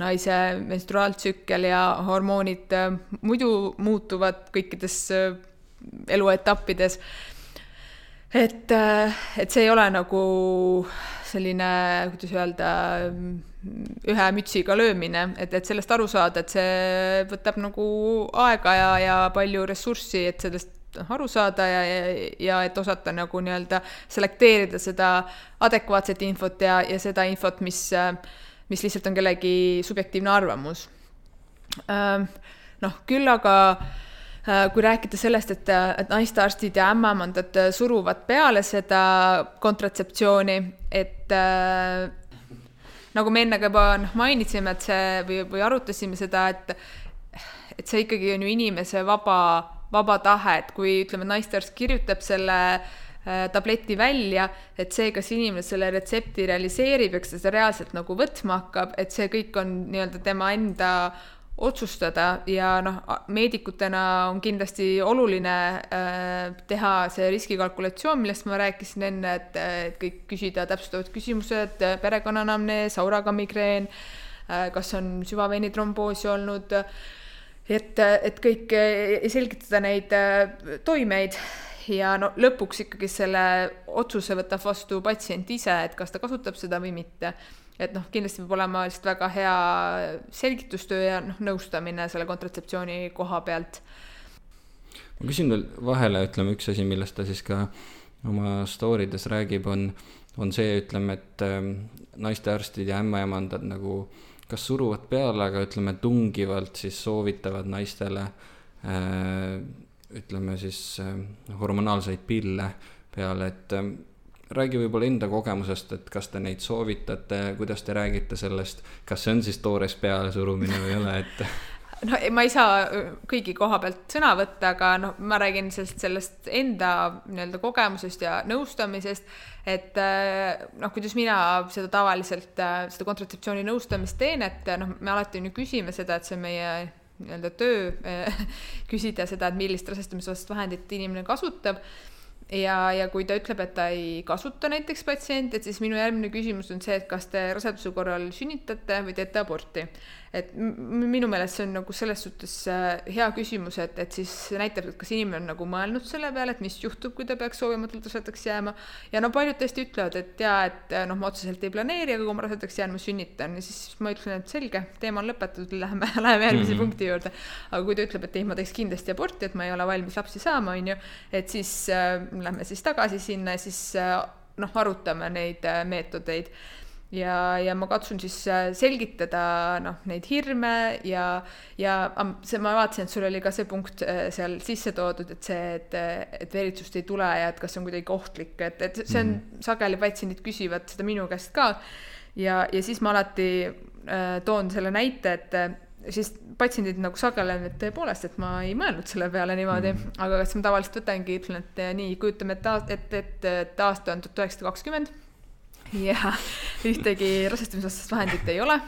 naise menstruaaltsükkel ja hormoonid äh, muidu muutuvad kõikides äh, eluetappides. et, et see ei ole nagu selline, kuidas öelda, ühe mütsiga löömine, et, et sellest aru saada, et see võtab nagu aega ja, ja palju ressurssi, et sellest aru saada ja, ja, ja et osata nagu nii-öelda selekteerida seda adekvaatset infot ja, ja seda infot, mis, mis lihtsalt on kellegi subjektiivne arvamus. noh, küll aga äh, kui rääkida sellest, et, et naistearstid ja ämmaemandad suruvad peale seda kontratseptsiooni, et äh, nagu me enne ka juba noh, mainisime, et see või, või arutasime seda, et et see ikkagi on ju inimese vaba, vaba tahe, et kui ütleme, naistearst kirjutab selle äh, tableti välja, et see, kas inimene selle retsepti realiseerib ja kas ta seda reaalselt nagu võtma hakkab, et see kõik on nii-öelda tema enda otsustada ja noh, meedikutena on kindlasti oluline äh, teha see riskikalkulatsioon, millest ma rääkisin enne, et, et kõik küsida täpsustavad küsimused, perekonnanamnees, auraga migreen äh,, kas on süvaveinitromboosi olnud, et, et kõik selgitada neid äh, toimeid ja no lõpuks ikkagi selle otsuse võtab vastu patsient ise, et kas ta kasutab seda või mitte et noh, kindlasti peab olema lihtsalt väga hea selgitustöö ja noh, nõustamine selle kontratseptsiooni koha pealt. ma küsin veel vahele, ütleme üks asi, millest ta siis ka oma story des räägib, on, on see, ütleme, et äh, naistearstid ja ämmaemandad nagu kas suruvad peale, aga ütleme tungivalt siis soovitavad naistele äh, ütleme siis äh, hormonaalseid pille peale, et äh, räägi võib-olla enda kogemusest, et kas te neid soovitate, kuidas te räägite sellest, kas see on siis toores pealesurumine või ei ole, et no ma ei saa kõigi koha pealt sõna võtta, aga noh, ma räägin sellest, sellest enda nii-öelda kogemusest ja nõustamisest, et noh, kuidas mina seda tavaliselt, seda kontratseptsiooni nõustamist teen, et noh, me alati on ju küsime seda, et see meie nii-öelda töö küsida seda, et millist rasestumisvastast vahendit inimene kasutab ja, ja kui ta ütleb, et ta ei kasuta näiteks patsienti, et siis minu järgmine küsimus on see, et kas te raseduse korral sünnitate või teete aborti et minu meelest see on nagu selles suhtes äh, hea küsimus, et, et siis näitab, et kas inimene on nagu mõelnud selle peale, et mis juhtub, kui ta peaks soovimatult rasedaks jääma. ja no paljud tõesti ütlevad, et jaa, et äh, noh, ma otseselt ei planeeri, aga kui ma rasedaks jään, ma sünnitan ja siis ma ütlen, et selge, teema on lõpetatud, läheme, läheme järgmise mm -hmm. punkti juurde. aga kui ta ütleb, et ei, ma teeks kindlasti aborti, et ma ei ole valmis lapsi saama, on ju, et siis äh, lähme siis tagasi sinna ja siis äh, noh, arutame neid äh, meetodeid ja, ja ma katsun siis äh, selgitada noh, neid hirme ja, ja see, ma vaatasin, et sul oli ka see punkt äh, seal sisse toodud, et see, et, et veritsust ei tule ja et kas see on kuidagi ohtlik, et, et see on mm, -hmm. sageli patsiendid küsivad seda minu käest ka. ja, ja siis ma alati äh, toon selle näite, et äh, siis patsiendid nagu sageli on, et tõepoolest, et ma ei mõelnud selle peale niimoodi mm, -hmm. aga siis ma tavaliselt võtangi, ütlen, et nii, kujutame ette, et, et, et aasta on tuhat üheksasada kakskümmend ja ühtegi rasestumisvastast vahendit ei ole.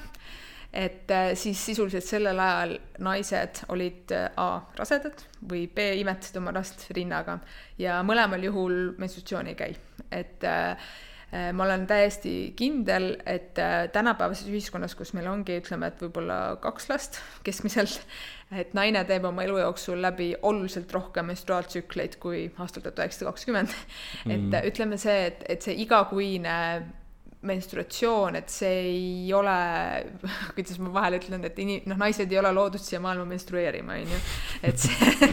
et äh, siis sisuliselt sellel ajal naised olid äh, A rasedad või B imetasid oma last rinnaga ja mõlemal juhul menstruatsioon ei käi, et äh, ma olen täiesti kindel, et tänapäevases ühiskonnas, kus meil ongi, ütleme, et võib-olla kaks last keskmiselt, et naine teeb oma elu jooksul läbi oluliselt rohkem menstruaaltsükleid kui aastal tuhat üheksasada kakskümmend. et mm. ütleme see, et, et see igakuine menstruatsioon, et see ei ole, kuidas ma vahel ütlen, et ini-, noh, naised ei ole loodud siia maailma menstrueerima, on ju. et see,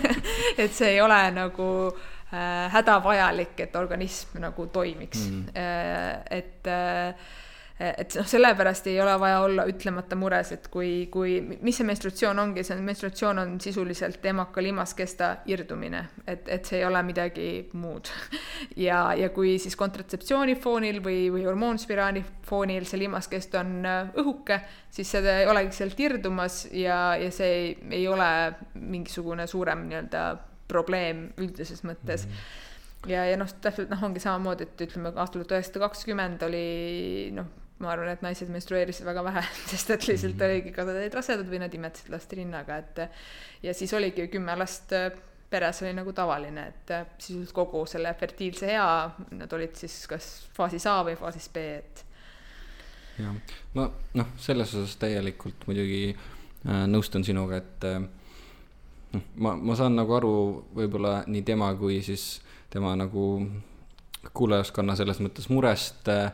et see ei ole nagu äh, hädavajalik, et organism nagu toimiks mm. -hmm. et äh, et noh, sellepärast ei ole vaja olla ütlemata mures, et kui, kui, mis see menstratsioon ongi, see menstratsioon on sisuliselt emaka limaskesta irdumine, et, et see ei ole midagi muud. ja, ja kui siis kontratseptsiooni foonil või, või hormoonspiraali foonil see limaskest on äh, õhuke, siis seda ei olegi sealt irdumas ja, ja see ei, ei ole mingisugune suurem nii-öelda probleem üldises mõttes mm. -hmm ja, ja noh, täpselt noh, ongi samamoodi, et ütleme, aastal tuhat üheksasada kakskümmend oli noh, ma arvan, et naised menstrueerisid väga vähe, sest et lihtsalt mm -hmm. oligi, kas nad olid rasedad või nad imetasid last rinnaga, et ja siis oligi kümme last peres oli nagu tavaline, et sisuliselt kogu selle fertiilse ea, nad olid siis kas faasis A või faasis B, et. jah, ma noh, selles osas täielikult muidugi äh, nõustun sinuga, et äh, noh, ma, ma saan nagu aru võib-olla nii tema kui siis tema nagu kuulajaskonna selles mõttes murest äh,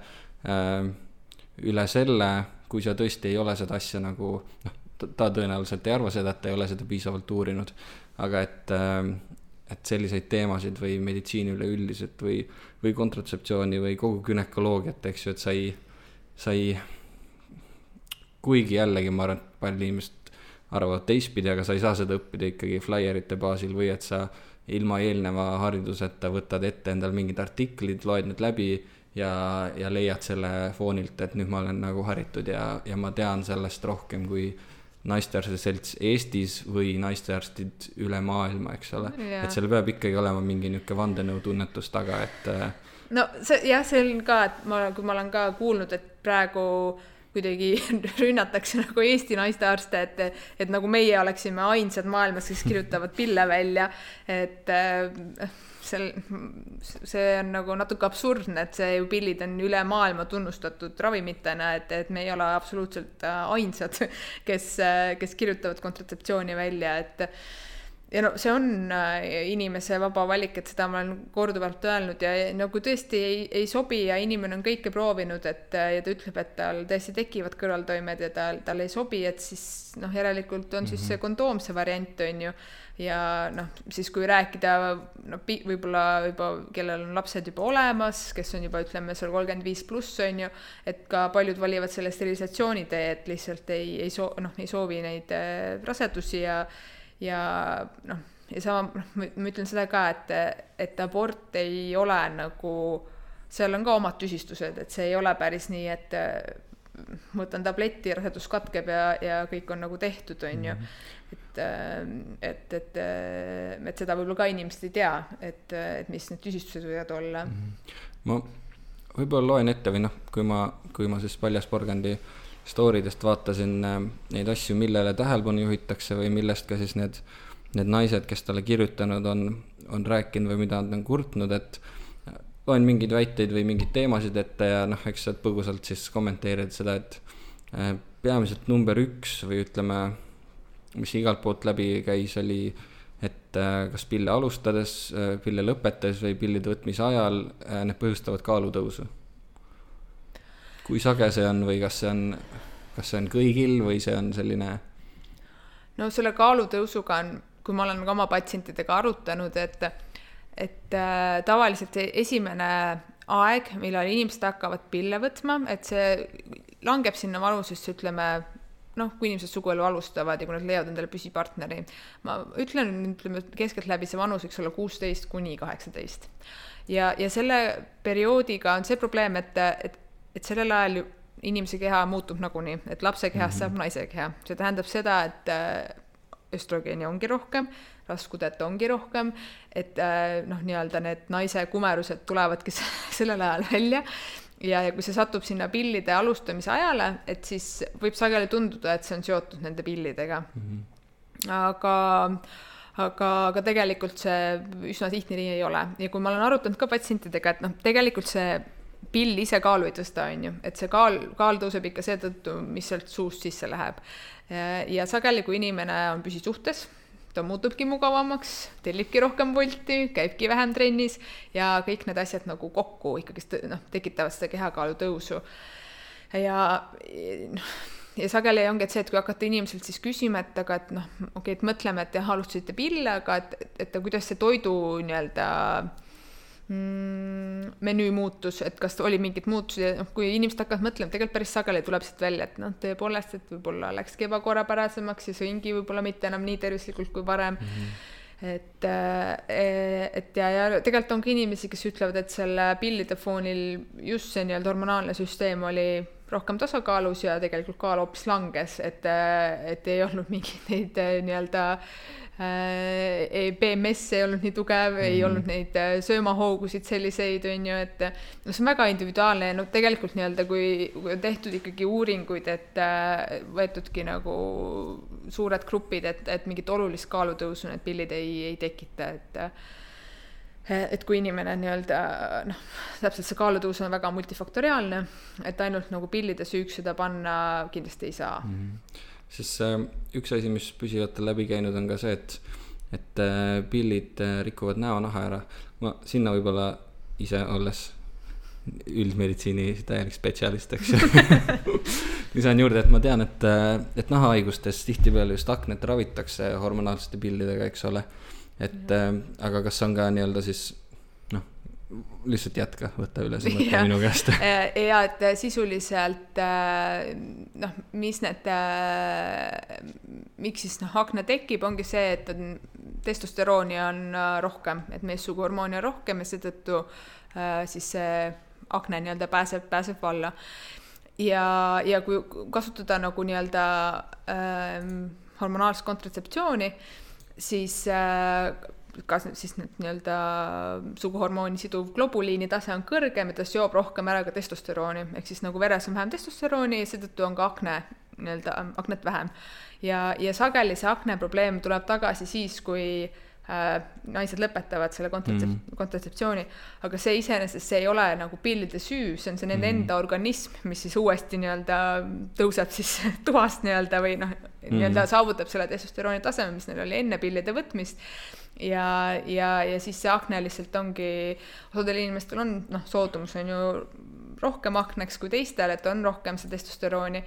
üle selle, kui sa tõesti ei ole seda asja nagu noh, ta tõenäoliselt ei arva seda, et ta ei ole seda piisavalt uurinud, aga et, äh, et selliseid teemasid või meditsiini üleüldiselt või, või kontratseptsiooni või kogu günekoloogiat, eks ju, et sa ei, sa ei, kuigi jällegi ma arvan, et paljud inimesed arvavad teistpidi, aga sa ei saa seda õppida ikkagi flaierite baasil või et sa ilma eelneva hariduseta võtad ette endal mingid artiklid, loed need läbi ja, ja leiad selle foonilt, et nüüd ma olen nagu haritud ja, ja ma tean sellest rohkem kui naistearstide selts Eestis või naistearstid üle maailma, eks ole. et seal peab ikkagi olema mingi niisugune vandenõutunnetus taga, et. Äh, no see jah, see on ka, et ma, kui ma olen ka kuulnud, et praegu kuidagi rünnatakse nagu Eesti naistearste, et, et nagu meie oleksime ainsad maailmas, kes kirjutavad pille välja, et äh, seal, see on nagu natuke absurdne, et see ju pillid on üle maailma tunnustatud ravimitena, et, et me ei ole absoluutselt äh, ainsad, kes, äh, kes kirjutavad kontratseptsiooni välja, et ja no see on äh, inimese vaba valik, et seda ma olen korduvalt öelnud ja nagu tõesti ei, ei sobi ja inimene on kõike proovinud, et ja ta ütleb, et tal tõesti tekivad kõrvaltoimed ja tal, tal ei sobi, et siis noh, järelikult on mm -hmm. siis see mhm. kondoomse variant, on ju ja noh, siis kui rääkida no võib-olla juba, kellel on lapsed juba olemas, kes on juba ütleme seal kolmkümmend viis pluss on ju, et ka paljud valivad selle sterilisatsiooni tee, et lihtsalt ei, ei soo-, noh, ei soovi neid äh, rasedusi ja ja noh, ja sama, noh, ma ütlen seda ka, et, et abort ei ole nagu, seal on ka omad tüsistused, et see ei ole päris nii, et ma võtan tableti, rasedus katkeb ja, ja kõik on nagu tehtud, on ju. Mhm. et, et, et, et seda võib-olla ka inimesed ei tea, et, et mis need tüsistused võivad olla. Mhm. ma võib-olla loen ette või noh, kui ma, kui ma siis Paljas porgandi story dest vaatasin äh, neid asju, millele tähelepanu juhitakse või millest ka siis need, need naised, kes talle kirjutanud on, on rääkinud või mida nad on kurtnud, et loen mingeid väiteid või mingeid teemasid ette ja noh, eks sa põgusalt siis kommenteerid seda, et äh, peamiselt number üks või ütleme, mis igalt poolt läbi käis, oli, et äh, kas pille alustades, äh, pille lõpetades või pillide võtmise ajal need põhjustavad kaalutõusu. Kui sage see on või kas see on, kas see on kõigil või see on selline? no selle kaalutõusuga on, kui ma olen ka oma patsientidega arutanud, et et äh, tavaliselt see esimene aeg, millal inimesed hakkavad pille võtma, et see langeb sinna vanusesse, ütleme noh, kui inimesed suguelu alustavad ja kui nad leiavad endale püsipartneri. ma ütlen, ütleme keskeltläbi see vanus võiks olla kuusteist kuni kaheksateist. ja, ja selle perioodiga on see probleem, et, et, et sellel ajal inimese keha muutub nagunii, et lapse kehast mm -hmm. saab naise keha, see tähendab seda, et äh, östrogeeni ongi rohkem raskudet ongi rohkem, et äh, noh, nii-öelda need naise kumerused tulevadki sellel ajal välja ja, ja kui see satub sinna pillide alustamise ajale, et siis võib sageli tunduda, et see on seotud nende pillidega mm. -hmm. aga aga, aga tegelikult see üsna tihti nii ei ole ja kui ma olen arutanud ka patsientidega, et noh, tegelikult see pill ise kaalu ei tõsta, on ju, et see kaal, kaal tõuseb ikka seetõttu, mis sealt suust sisse läheb. ja sageli, kui inimene on püsisuhtes ta muutubki mugavamaks, tellibki rohkem volti, käibki vähem trennis ja kõik need asjad nagu kokku ikkagist noh, tekitavad seda kehakaalu tõusu. ja noh, ja sageli ongi, et see, et kui hakata inimeselt siis küsima, et aga et noh, okei okay,, et mõtleme, et jah, alustasite pille, aga et, et, et kuidas see toidu nii-öelda mm, menüü muutus, et kas oli mingid muutused ja noh, kui inimesed hakkavad mõtlema, tegelikult päris sageli tuleb siit välja, et noh, tõepoolest, et võib-olla läkski ebakorrapärasemaks ja sõingi võib-olla mitte enam nii tervislikult kui varem mm. -hmm et, et ja, ja tegelikult on ka inimesi, kes ütlevad, et selle pillide foonil just see nii-öelda hormonaalne süsteem oli rohkem tasakaalus ja tegelikult kaal hoopis langes, et, et ei olnud mingeid neid nii-öelda äh, BMS ei olnud nii tugev mm, -hmm. ei mhm. olnud neid äh, söömahoogusid selliseid, on ju, et no see on väga individuaalne ja no tegelikult nii-öelda, kui, kui on tehtud ikkagi uuringuid, et äh, võetudki nagu suured grupid, et, et mingit olulist kaalutõusu need pillid ei, ei tekita, et et kui inimene nii-öelda noh, täpselt see kaalutõus on väga multifaktoriaalne, et ainult nagu pillide süüks seda panna kindlasti ei saa mm. -hmm. siis äh, üks asi, mis püsivalt on läbi käinud, on ka see, et, et äh, pillid äh, rikuvad näonaha ära. ma sinna võib-olla ise olles üldmeditsiini täielik spetsialist, eks ju lisan juurde, et ma tean, et, äh, et nahahaigustes tihtipeale just aknet ravitakse hormonaalsete pillidega, eks ole et äh, aga kas on ka nii-öelda siis noh, lihtsalt jätka, võta üle see mõte minu käest. Äh, ja et äh, sisuliselt äh, noh, mis need, miks siis noh, akna tekib, ongi see, et on testosterooni on rohkem, et meessuguhormooni on rohkem ja seetõttu siis see akne nii-öelda pääseb, pääseb valla. ja, ja kui kasutada nagu nii-öelda äh, hormonaalset kontratseptsiooni siis äh, kas siis need nii-öelda suguhormooni siduv globuliini tase on kõrgem ja ta seob rohkem ära ka testosterooni, ehk siis nagu veres on vähem testosterooni ja seetõttu on ka akne nii-öelda, aknet vähem. ja, ja sageli see akne probleem tuleb tagasi siis, kui äh, äh, naised lõpetavad selle kontratsep- mm., kontratseptsiooni, aga see iseenesest, see ei ole nagu pillide süü, see on see nende mm. enda organism, mis siis uuesti nii-öelda tõuseb siis tuhast nii-öelda või noh, nii-öelda mm. saavutab selle testosterooni taseme, mis neil oli enne pillide võtmist ja, ja, ja siis see akne lihtsalt ongi, osadel inimestel on noh, soodumus on ju rohkem akneks kui teistel, et on rohkem seda testosterooni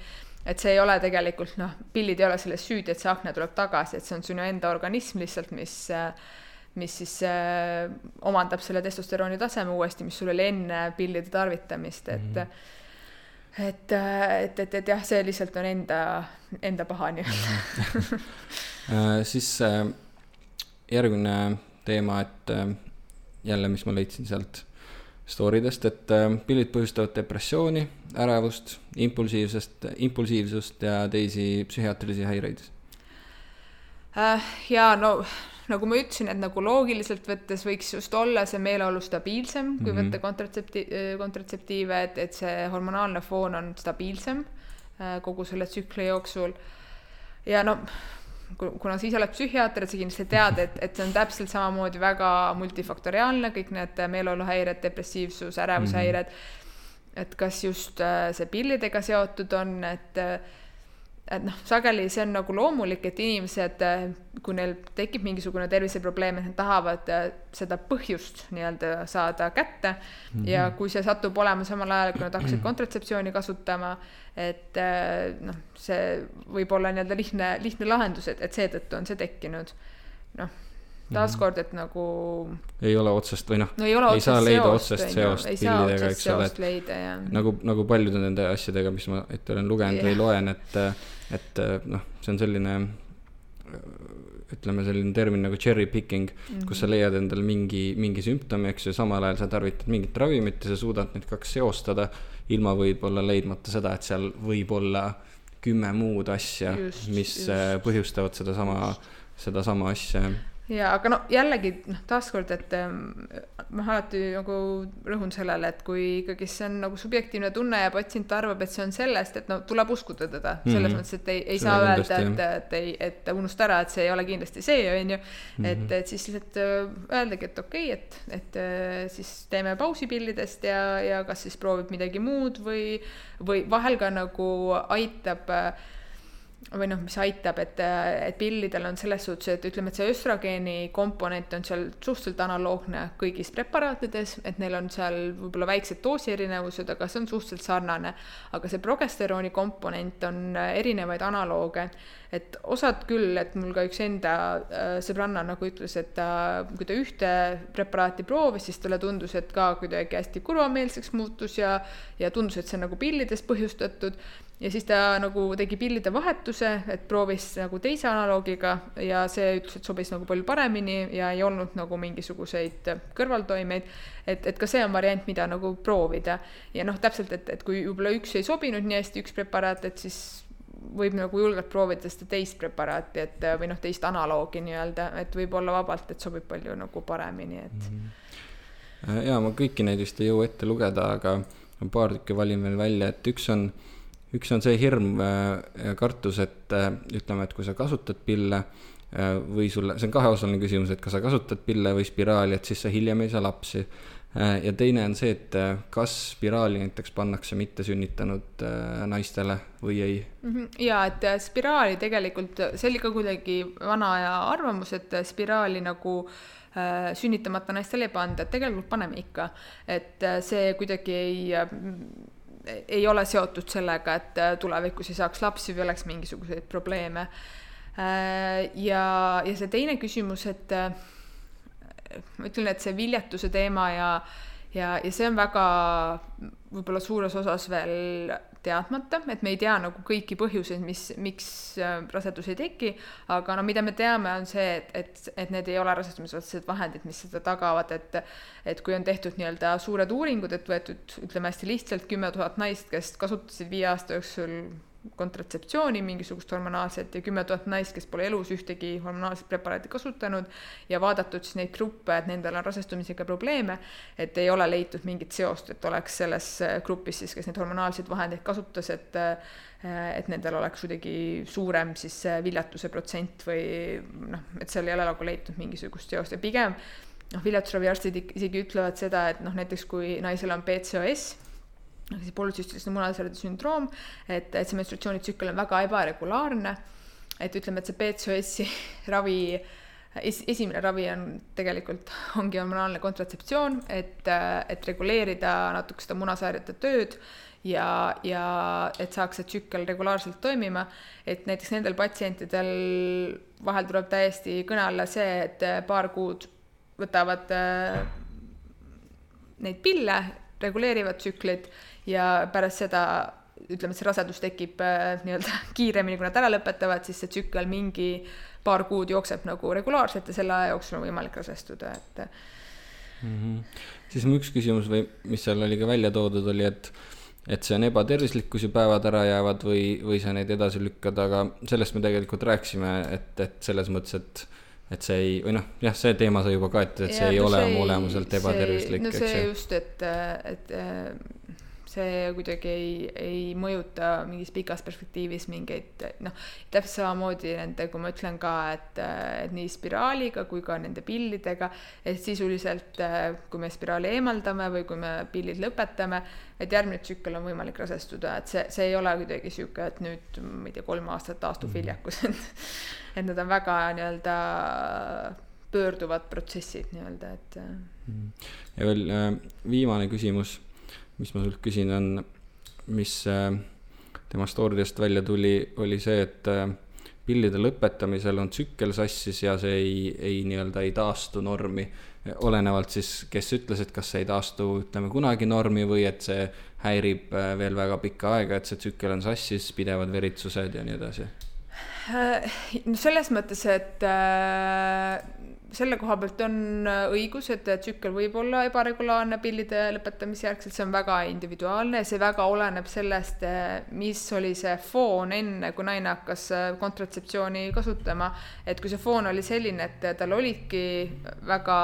et see ei ole tegelikult noh, pillid ei ole selles süüdi, et see akna tuleb tagasi, et see on sinu enda organism lihtsalt, mis mis siis äh, omandab selle testosterooni taseme uuesti, mis sul oli enne pillide tarvitamist, et mm -hmm. Et, et, et, et jah, see lihtsalt on enda, enda paha nii-öelda äh, siis äh, järgmine teema, et äh, jälle, mis ma leidsin sealt story dest, et äh, pillid põhjustavad depressiooni, ärevust, impulsiivsust, impulsiivsust ja teisi psühhiaatrilisi häireid äh,. ja no nagu ma ütlesin, et nagu loogiliselt võttes võiks just olla see meeleolu stabiilsem, kui mm -hmm. võtta kontratsepti-, kontratseptiive, et, et see hormonaalne foon on stabiilsem äh, kogu selle tsükli jooksul. ja no kuna sa ise oled psühhiaater, et sa kindlasti tead, et, et see on täpselt samamoodi väga multifaktoriaalne, kõik need meeleoluhäired, depressiivsus, ärevushäired mm. -hmm. et kas just äh, see pillidega seotud on, et et noh, sageli see on nagu loomulik, et inimesed, kui neil tekib mingisugune terviseprobleem, et nad tahavad äh, seda põhjust nii-öelda saada kätte mm -hmm. ja kui see satub olema samal ajal, kui nad hakkasid kontratseptsiooni kasutama, et äh, noh, see võib olla nii-öelda lihtne, lihtne lahendus, et, et seetõttu on see tekkinud. noh taaskord, et nagu. ei ole otsest või noh no, ei, ei saa leida seost, otsest seost pillidega, eks ole, et nagu, nagu paljude nende asjadega, mis ma ette olen lugenud või loen, et, et noh, see on selline ütleme, selline termin nagu cherry picking mm, -hmm. kus sa mhm. leiad endale mingi, mingi sümptomi, eks ju, samal ajal sa tarvitad mingit ravimit ja sa suudad need kaks seostada, ilma võib-olla leidmata seda, et seal võib olla kümme muud asja, mis just. põhjustavad sedasama, sedasama asja ja aga no jällegi noh, taaskord, et ähm, ma alati nagu rõhun sellele, et kui ikkagi see on nagu subjektiivne tunne ja patsient arvab, et see on sellest, et no tuleb uskuda teda mm -hmm. selles mõttes, et ei, ei Selle saa öelda, et, et ei, et unusta ära, et see ei ole kindlasti see, on ju. et, mhm. et siis lihtsalt äh, öeldagi, et okei okay,, et, et äh, siis teeme pausi pillidest ja, ja kas siis proovib midagi muud või, või vahel ka nagu aitab äh, või noh, mis aitab, et, et pillidel on selles suhtes, et ütleme, et see östrogeeni komponent on seal suhteliselt analoogne kõigis preparaatides, et neil on seal võib-olla väiksed doosierinevused, aga see on suhteliselt sarnane. aga see progesterooni komponent on erinevaid analooge, et osad küll, et mul ka üks enda äh, sõbranna nagu ütles, et ta, kui ta ühte preparaati proovis, siis talle tundus, et ka kuidagi hästi kurvameelseks muutus ja, ja tundus, et see on nagu pillidest põhjustatud ja siis ta nagu tegi pillide vahetuse, et proovis nagu teise analoogiga ja see ütles, et sobis nagu palju paremini ja ei olnud nagu mingisuguseid kõrvaltoimeid. et, et ka see on variant, mida nagu proovida ja noh, täpselt, et, et kui võib-olla üks ei sobinud nii hästi, üks preparaat, et siis võib nagu julgelt proovida seda teist preparaati, et või noh, teist analoogi nii-öelda, et võib-olla vabalt, et sobib palju nagu paremini, et mm. -hmm. ja ma kõiki neid vist ei jõua ette lugeda, aga paar tükki valin veel välja, et üks on üks on see hirm ja kartus, et äh, ütleme, et kui sa kasutad pille äh, või sulle, see on kaheosaline küsimus, et kas sa kasutad pille või spiraali, et siis sa hiljem ei saa lapsi. Äh, ja teine on see, et kas spiraali näiteks pannakse mittesünnitanud naistele või ei. -hmm. ja et spiraali tegelikult, see oli ka kuidagi vana aja arvamus, et spiraali nagu äh, sünnitamata naistele ei panda, et tegelikult paneme ikka, et see kuidagi ei ei ole seotud sellega, et äh, tulevikus ei saaks lapsi või oleks mingisuguseid probleeme. Äh, ja, ja see teine küsimus, et äh, ma ütlen, et see viljatuse teema ja, ja, ja see on väga võib-olla suures osas veel teadmata, et me ei tea nagu kõiki põhjuseid, mis, miks äh, rasedus ei teki, aga no mida me teame, on see, et, et, et need ei ole rasestumisvastased vahendid, mis seda tagavad, et et kui on tehtud nii-öelda suured uuringud, et võetud, ütleme hästi lihtsalt, kümme tuhat naist, kes kasutasid viie aasta jooksul kontratseptsiooni, mingisugust hormonaalset ja kümme tuhat naist, kes pole elus ühtegi hormonaalset preparaati kasutanud ja vaadatud siis neid gruppe, et nendel on rasestumisega probleeme, et ei ole leitud mingit seost, et oleks selles grupis siis, kes neid hormonaalseid vahendeid kasutas, et et nendel oleks kuidagi suurem siis viljatuse protsent või noh, et seal ei ole nagu leitud mingisugust seost ja pigem noh, viljatusraviarstid isegi ütlevad seda, et noh, näiteks kui naisel on PCOS siis polütsüstilise munasarjade sündroom, et, et see menstratsioonitsükkel on väga ebaregulaarne. et ütleme, et see PCOS-i ravi es,, esimene ravi on tegelikult, ongi hormonaalne kontratseptsioon, et, et reguleerida natuke seda munasarjade tööd ja, ja et saaks see tsükkel regulaarselt toimima, et näiteks nendel patsientidel vahel tuleb täiesti kõne alla see, et paar kuud võtavad äh, neid pille, reguleerivad tsüklit ja pärast seda ütleme, et see rasedus tekib äh, nii-öelda kiiremini, kui nad ära lõpetavad, siis see tsükkel mingi paar kuud jookseb nagu regulaarselt ja selle aja jooksul on võimalik rasestuda, et mm. -hmm. siis mu üks küsimus või mis seal oli ka välja toodud, oli, et et see on ebatervislik, kui su päevad ära jäävad või, või sa neid edasi lükkad, aga sellest me tegelikult rääkisime, et, et selles mõttes, et et see ei, või noh, jah, see teema sai juba kaetud, et ja, see ei no ole oma olemuselt ebatervislik. no see just, et, et see kuidagi ei, ei mõjuta mingis pikas perspektiivis mingeid noh, täpselt samamoodi nende, kui ma ütlen ka, et, et nii spiraaliga kui ka nende pillidega, et sisuliselt kui me spiraali eemaldame või kui me pillid lõpetame, et järgmine tsükkel on võimalik rasestuda, et see, see ei ole kuidagi niisugune, et nüüd ma ei tea, kolm aastat taastub viljakus, et et need on väga nii-öelda pöörduvad protsessid nii-öelda, et. Mhm. ja veel äh, viimane küsimus mis ma sult küsin, on, mis äh, tema story'dest välja tuli, oli see, et äh, pillide lõpetamisel on tsükkel sassis ja see ei, ei nii-öelda ei taastu normi. olenevalt siis, kes ütles, et kas see ei taastu, ütleme kunagi normi või et see häirib äh, veel väga pikka aega, et see tsükkel on sassis, pidevad veritsused ja nii edasi. selles mõttes, et selle koha pealt on äh, õigus, et tsükkel võib olla ebaregulaarne pillide lõpetamise järgselt, see on väga individuaalne ja see väga oleneb sellest, äh, mis oli see foon enne, kui naine hakkas äh, kontratseptsiooni kasutama. et kui see foon oli selline, et tal olidki väga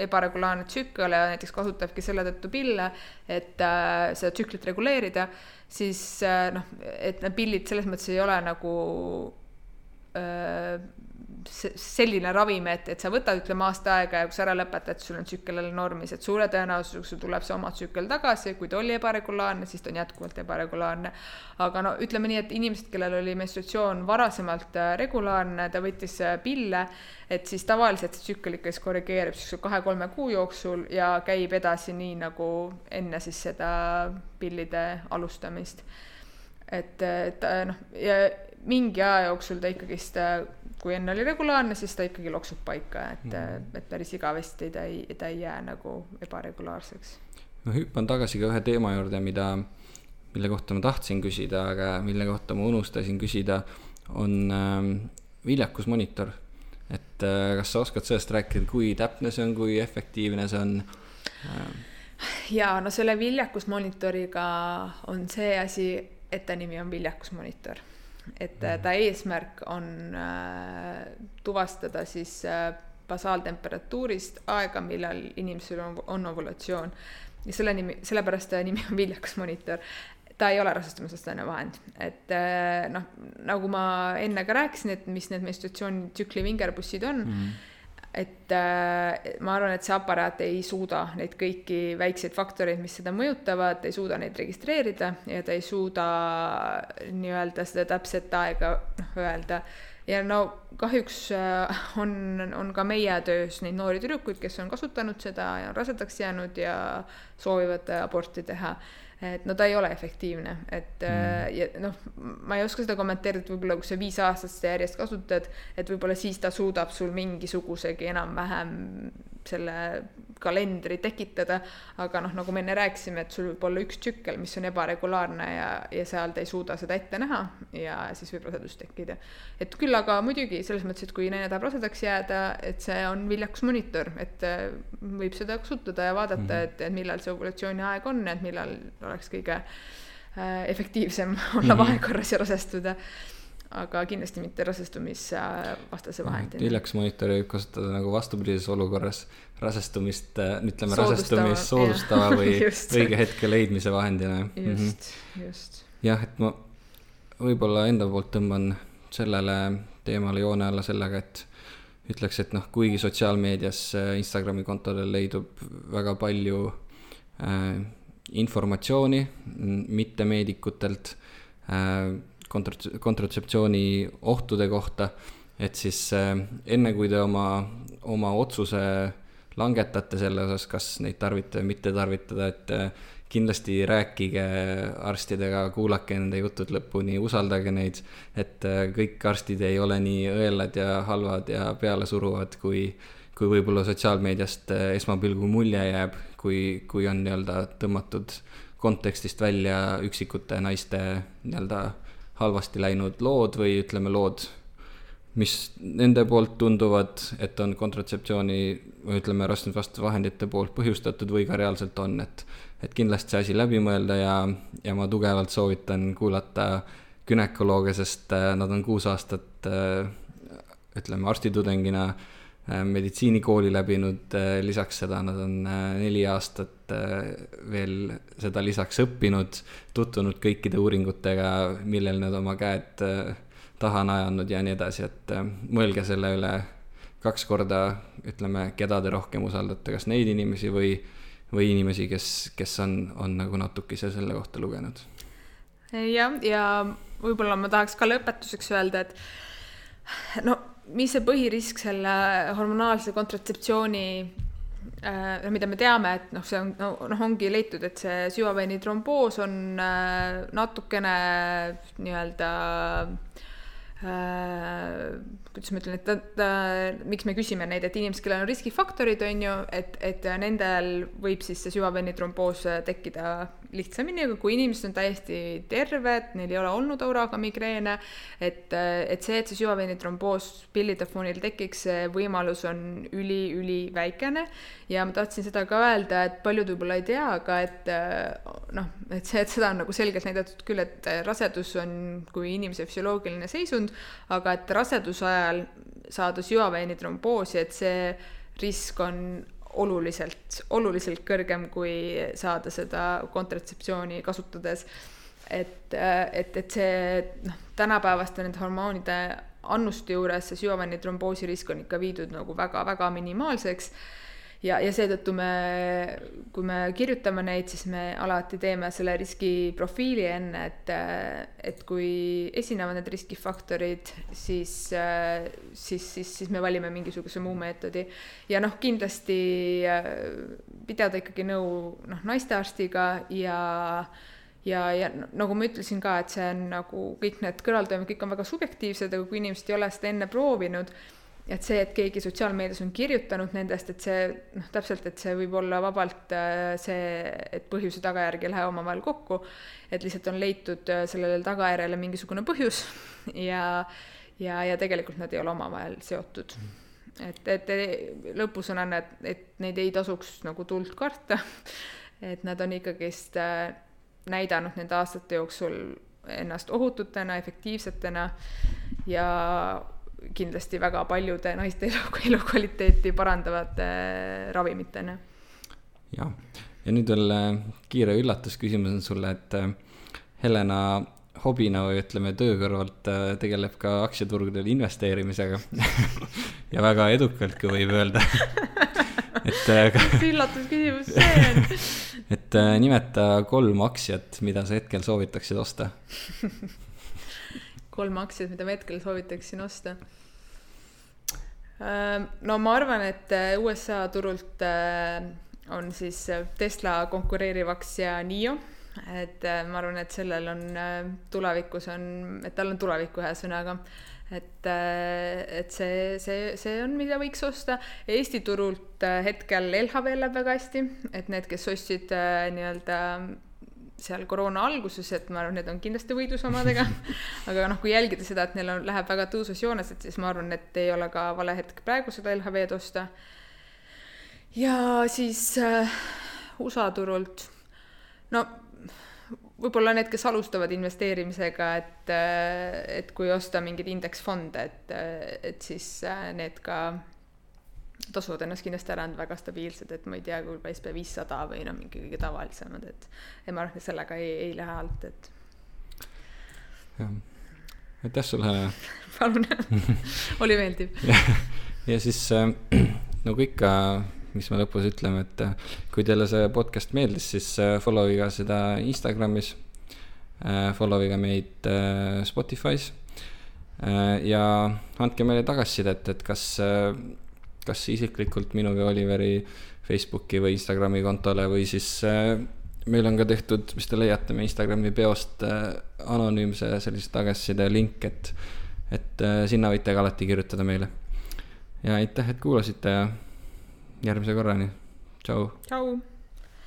ebaregulaarne tsükkel ja näiteks kasutabki selle tõttu pille, et äh, seda tsüklit reguleerida, siis äh, noh, et need pillid selles mõttes ei ole nagu äh, selline ravim, et, et sa võtad, ütleme, aasta aega ja kui sa ära lõpetad, sul on tsükkel jälle normis, et suure tõenäosusega sul tuleb see oma tsükkel tagasi, kui ta oli ebaregulaarne, siis ta on jätkuvalt ebaregulaarne. aga no ütleme nii, et inimesed, kellel oli menstruatsioon varasemalt äh, regulaarne, ta võttis äh, pille, et siis tavaliselt see tsükkel ikka siis korrigeerib siukse kahe-kolme kuu jooksul ja käib edasi nii nagu enne siis seda pillide alustamist. et, et noh, ja mingi aja jooksul ta ikkagist kui enne oli regulaarne, siis ta ikkagi loksub paika, et mm., et päris igavesti ta ei, ta ei jää nagu ebaregulaarseks. ma hüppan tagasi ka ühe teema juurde, mida, mille kohta ma tahtsin küsida, aga mille kohta ma unustasin küsida, on äh, viljakusmonitor. et äh, kas sa oskad sellest rääkida, kui täpne see on, kui efektiivne see on äh.? ja no selle viljakusmonitoriga on see asi, et ta nimi on viljakusmonitor et äh, ta eesmärk on äh, tuvastada siis äh, basaaltemperatuurist aega, millal inimesel on, on ovulatsioon. ja selle nimi, sellepärast ta nimi on viljakas monitor. ta ei ole rasestumisvastane vahend, et noh, nagu ma enne ka rääkisin, et mis need menstruatsioonitsükli vingerpussid on mm. -hmm et äh, ma arvan, et see aparaat ei suuda neid kõiki väikseid faktoreid, mis seda mõjutavad, ei suuda neid registreerida ja ta ei suuda nii-öelda seda täpset aega noh, öelda. ja no kahjuks äh, on, on ka meie töös neid noori tüdrukuid, kes on kasutanud seda ja on rasedaks jäänud ja soovivad aborti teha et no ta ei ole efektiivne, et mm. ja noh, ma ei oska seda kommenteerida, et võib-olla kui sa viis aastat seda järjest kasutad, et võib-olla siis ta suudab sul mingisugusegi enam-vähem selle kalendri tekitada, aga noh, nagu me enne rääkisime, et sul võib olla üks tsükkel, mis on ebaregulaarne ja, ja seal ta ei suuda seda ette näha ja siis võib rasedus tekkida. et küll aga muidugi selles mõttes, et kui naine tahab rasedaks jääda, et see on viljakas monitor, et äh, võib seda kasutada ja vaadata mm, -hmm. et, et millal see ovulatsiooni aeg on, et millal oleks kõige äh, efektiivsem olla mm -hmm. vahekorras ja rasestuda aga kindlasti mitte rasestumisvastase vahendina. hiljaks monitori võib kasutada nagu vastupidises olukorras rasestumist, äh, ütleme rasestumist soodustava või õige hetke leidmise vahendina. just mm, -hmm. just. jah, et ma võib-olla enda poolt tõmban sellele teemale joone alla sellega, et ütleks, et noh, kuigi sotsiaalmeedias äh, Instagrami kontodel leidub väga palju äh, informatsiooni mittemeedikutelt äh, kontra-, kontratseptsiooni ohtude kohta, et siis äh, enne, kui te oma, oma otsuse langetate selle osas, kas neid tarvitada või mitte tarvitada, et äh, kindlasti rääkige arstidega, kuulake nende jutud lõpuni, usaldage neid, et äh, kõik arstid ei ole nii õelad ja halvad ja pealesuruvad, kui, kui võib-olla sotsiaalmeediast esmapilgul mulje jääb, kui, kui on nii-öelda tõmmatud kontekstist välja üksikute naiste nii-öelda halvasti läinud lood või ütleme, lood, mis nende poolt tunduvad, et on kontratseptsiooni või ütleme, rasvusvastaste vahendite poolt põhjustatud või ka reaalselt on, et et kindlasti see asi läbi mõelda ja, ja ma tugevalt soovitan kuulata günekolooge, sest äh, nad on kuus aastat äh, ütleme, arstitudengina äh, meditsiinikooli läbinud, lisaks seda nad on neli aastat veel seda lisaks õppinud, tutvunud kõikide uuringutega, millel nad oma käed taha on ajanud ja nii edasi, et mõelge selle üle kaks korda, ütleme, keda te rohkem usaldate, kas neid inimesi või, või inimesi, kes, kes on, on nagu natukese selle kohta lugenud. jah, ja võib-olla ma tahaks ka lõpetuseks öelda, et no mis see põhirisk selle hormonaalse kontratseptsiooni äh, mida me teame, et noh, see on, noh, ongi leitud, et see süvaveini tromboos on äh, natukene nii-öelda äh, kuidas ma ütlen, et ta, ta, miks me küsime neid, et inimesed, kellel on riskifaktorid, on ju, et, et nendel võib siis see süvaveinitromboos tekkida lihtsamini, aga kui inimesed on täiesti terved, neil ei ole olnud auraga migreene, et, et see, et see süvaveinitromboos pillide foonil tekiks, see võimalus on üli-üliväikene ja ma tahtsin seda ka öelda, et paljud võib-olla ei tea, aga et noh, et see, et seda on nagu selgelt näidatud küll, et rasedus on kui inimese füsioloogiline seisund, aga et raseduse ajal ajal saada süvaveini tromboosi, et see risk on oluliselt, oluliselt kõrgem, kui saada seda kontratseptsiooni kasutades. et, et, et see noh, tänapäevaste nende hormoonide annuste juures see süvaveini tromboosi risk on ikka viidud nagu väga-väga minimaalseks ja, ja seetõttu me, kui me kirjutame neid, siis me alati teeme selle riskiprofiili enne, et, et kui esinevad need riskifaktorid, siis, siis, siis, siis me valime mingisuguse muu meetodi. ja noh, kindlasti pidada ikkagi nõu noh, naistearstiga ja ja, ja nagu ma ütlesin ka, et see on nagu kõik need kõrvaltoimed, kõik on väga subjektiivsed, aga kui inimesed ei ole seda enne proovinud et see, et keegi sotsiaalmeedias on kirjutanud nendest, et see noh, täpselt, et see võib olla vabalt äh, see, et põhjus ja tagajärg ei lähe omavahel kokku, et lihtsalt on leitud äh, sellele tagajärjele mingisugune põhjus ja, ja, ja tegelikult nad ei ole omavahel seotud. et, et lõpus on et, et neid ei tasuks nagu tuld karta, et nad on ikkagist äh, näidanud nende aastate jooksul ennast ohututena, efektiivsetena ja kindlasti väga paljude naiste elu, elukvaliteeti parandavate äh, ravimitena. jah, ja nüüd veel äh, kiire üllatusküsimus on sulle, et äh, Helena hobina või ütleme, töö kõrvalt tegeleb ka aktsiaturgudel investeerimisega ja väga edukalt, kui võib öelda et mis üllatusküsimus see on? et nimeta kolm aktsiat, mida sa hetkel soovitaksid osta kolm aktsiat, mida ma hetkel soovitaksin osta. No ma arvan, et äh, USA turult äh, on siis äh, Tesla konkureeriv aktsia NIO, et ma arvan, et sellel on tulevikus on, et tal on tulevik ühesõnaga et, et see, see, see on, mida võiks osta. Eesti turult hetkel LHV läheb väga hästi, et need, kes ostsid nii-öelda seal koroona alguses, et ma arvan, need on kindlasti võidus omadega aga noh, kui jälgida seda, et neil on, läheb väga tõusus joones, et siis ma arvan, et ei ole ka vale hetk praegu seda LHV-d osta. ja siis äh, USA turult, no võib-olla need, kes alustavad investeerimisega, et, äh, et kui osta mingeid indeksfonde, et, äh, et siis äh, need ka tasuvad ennast kindlasti ära, on väga stabiilsed, et ma ei tea, kui SB viissada või noh, mingi kõige tavalisemad, et ja ma arvan, et sellega ei, ei lähe alt, et. jah, aitäh sulle palun oli meeldiv ja siis äh, nagu ikka, mis me lõpus ütleme, et äh, kui teile see podcast meeldis, siis äh, follow iga seda Instagramis äh,. Follow iga meid äh, Spotify's äh, ja andke meile tagasisidet, et kas kas isiklikult minu või Oliveri Facebooki või Instagrami kontole või siis äh, meil on ka tehtud, mis te leiate meie Instagrami peost äh,, anonüümse sellise tagasiside link, et, et äh, sinna võite ka alati kirjutada meile. ja aitäh, et kuulasite ja järgmise korrani, tšau. tšau.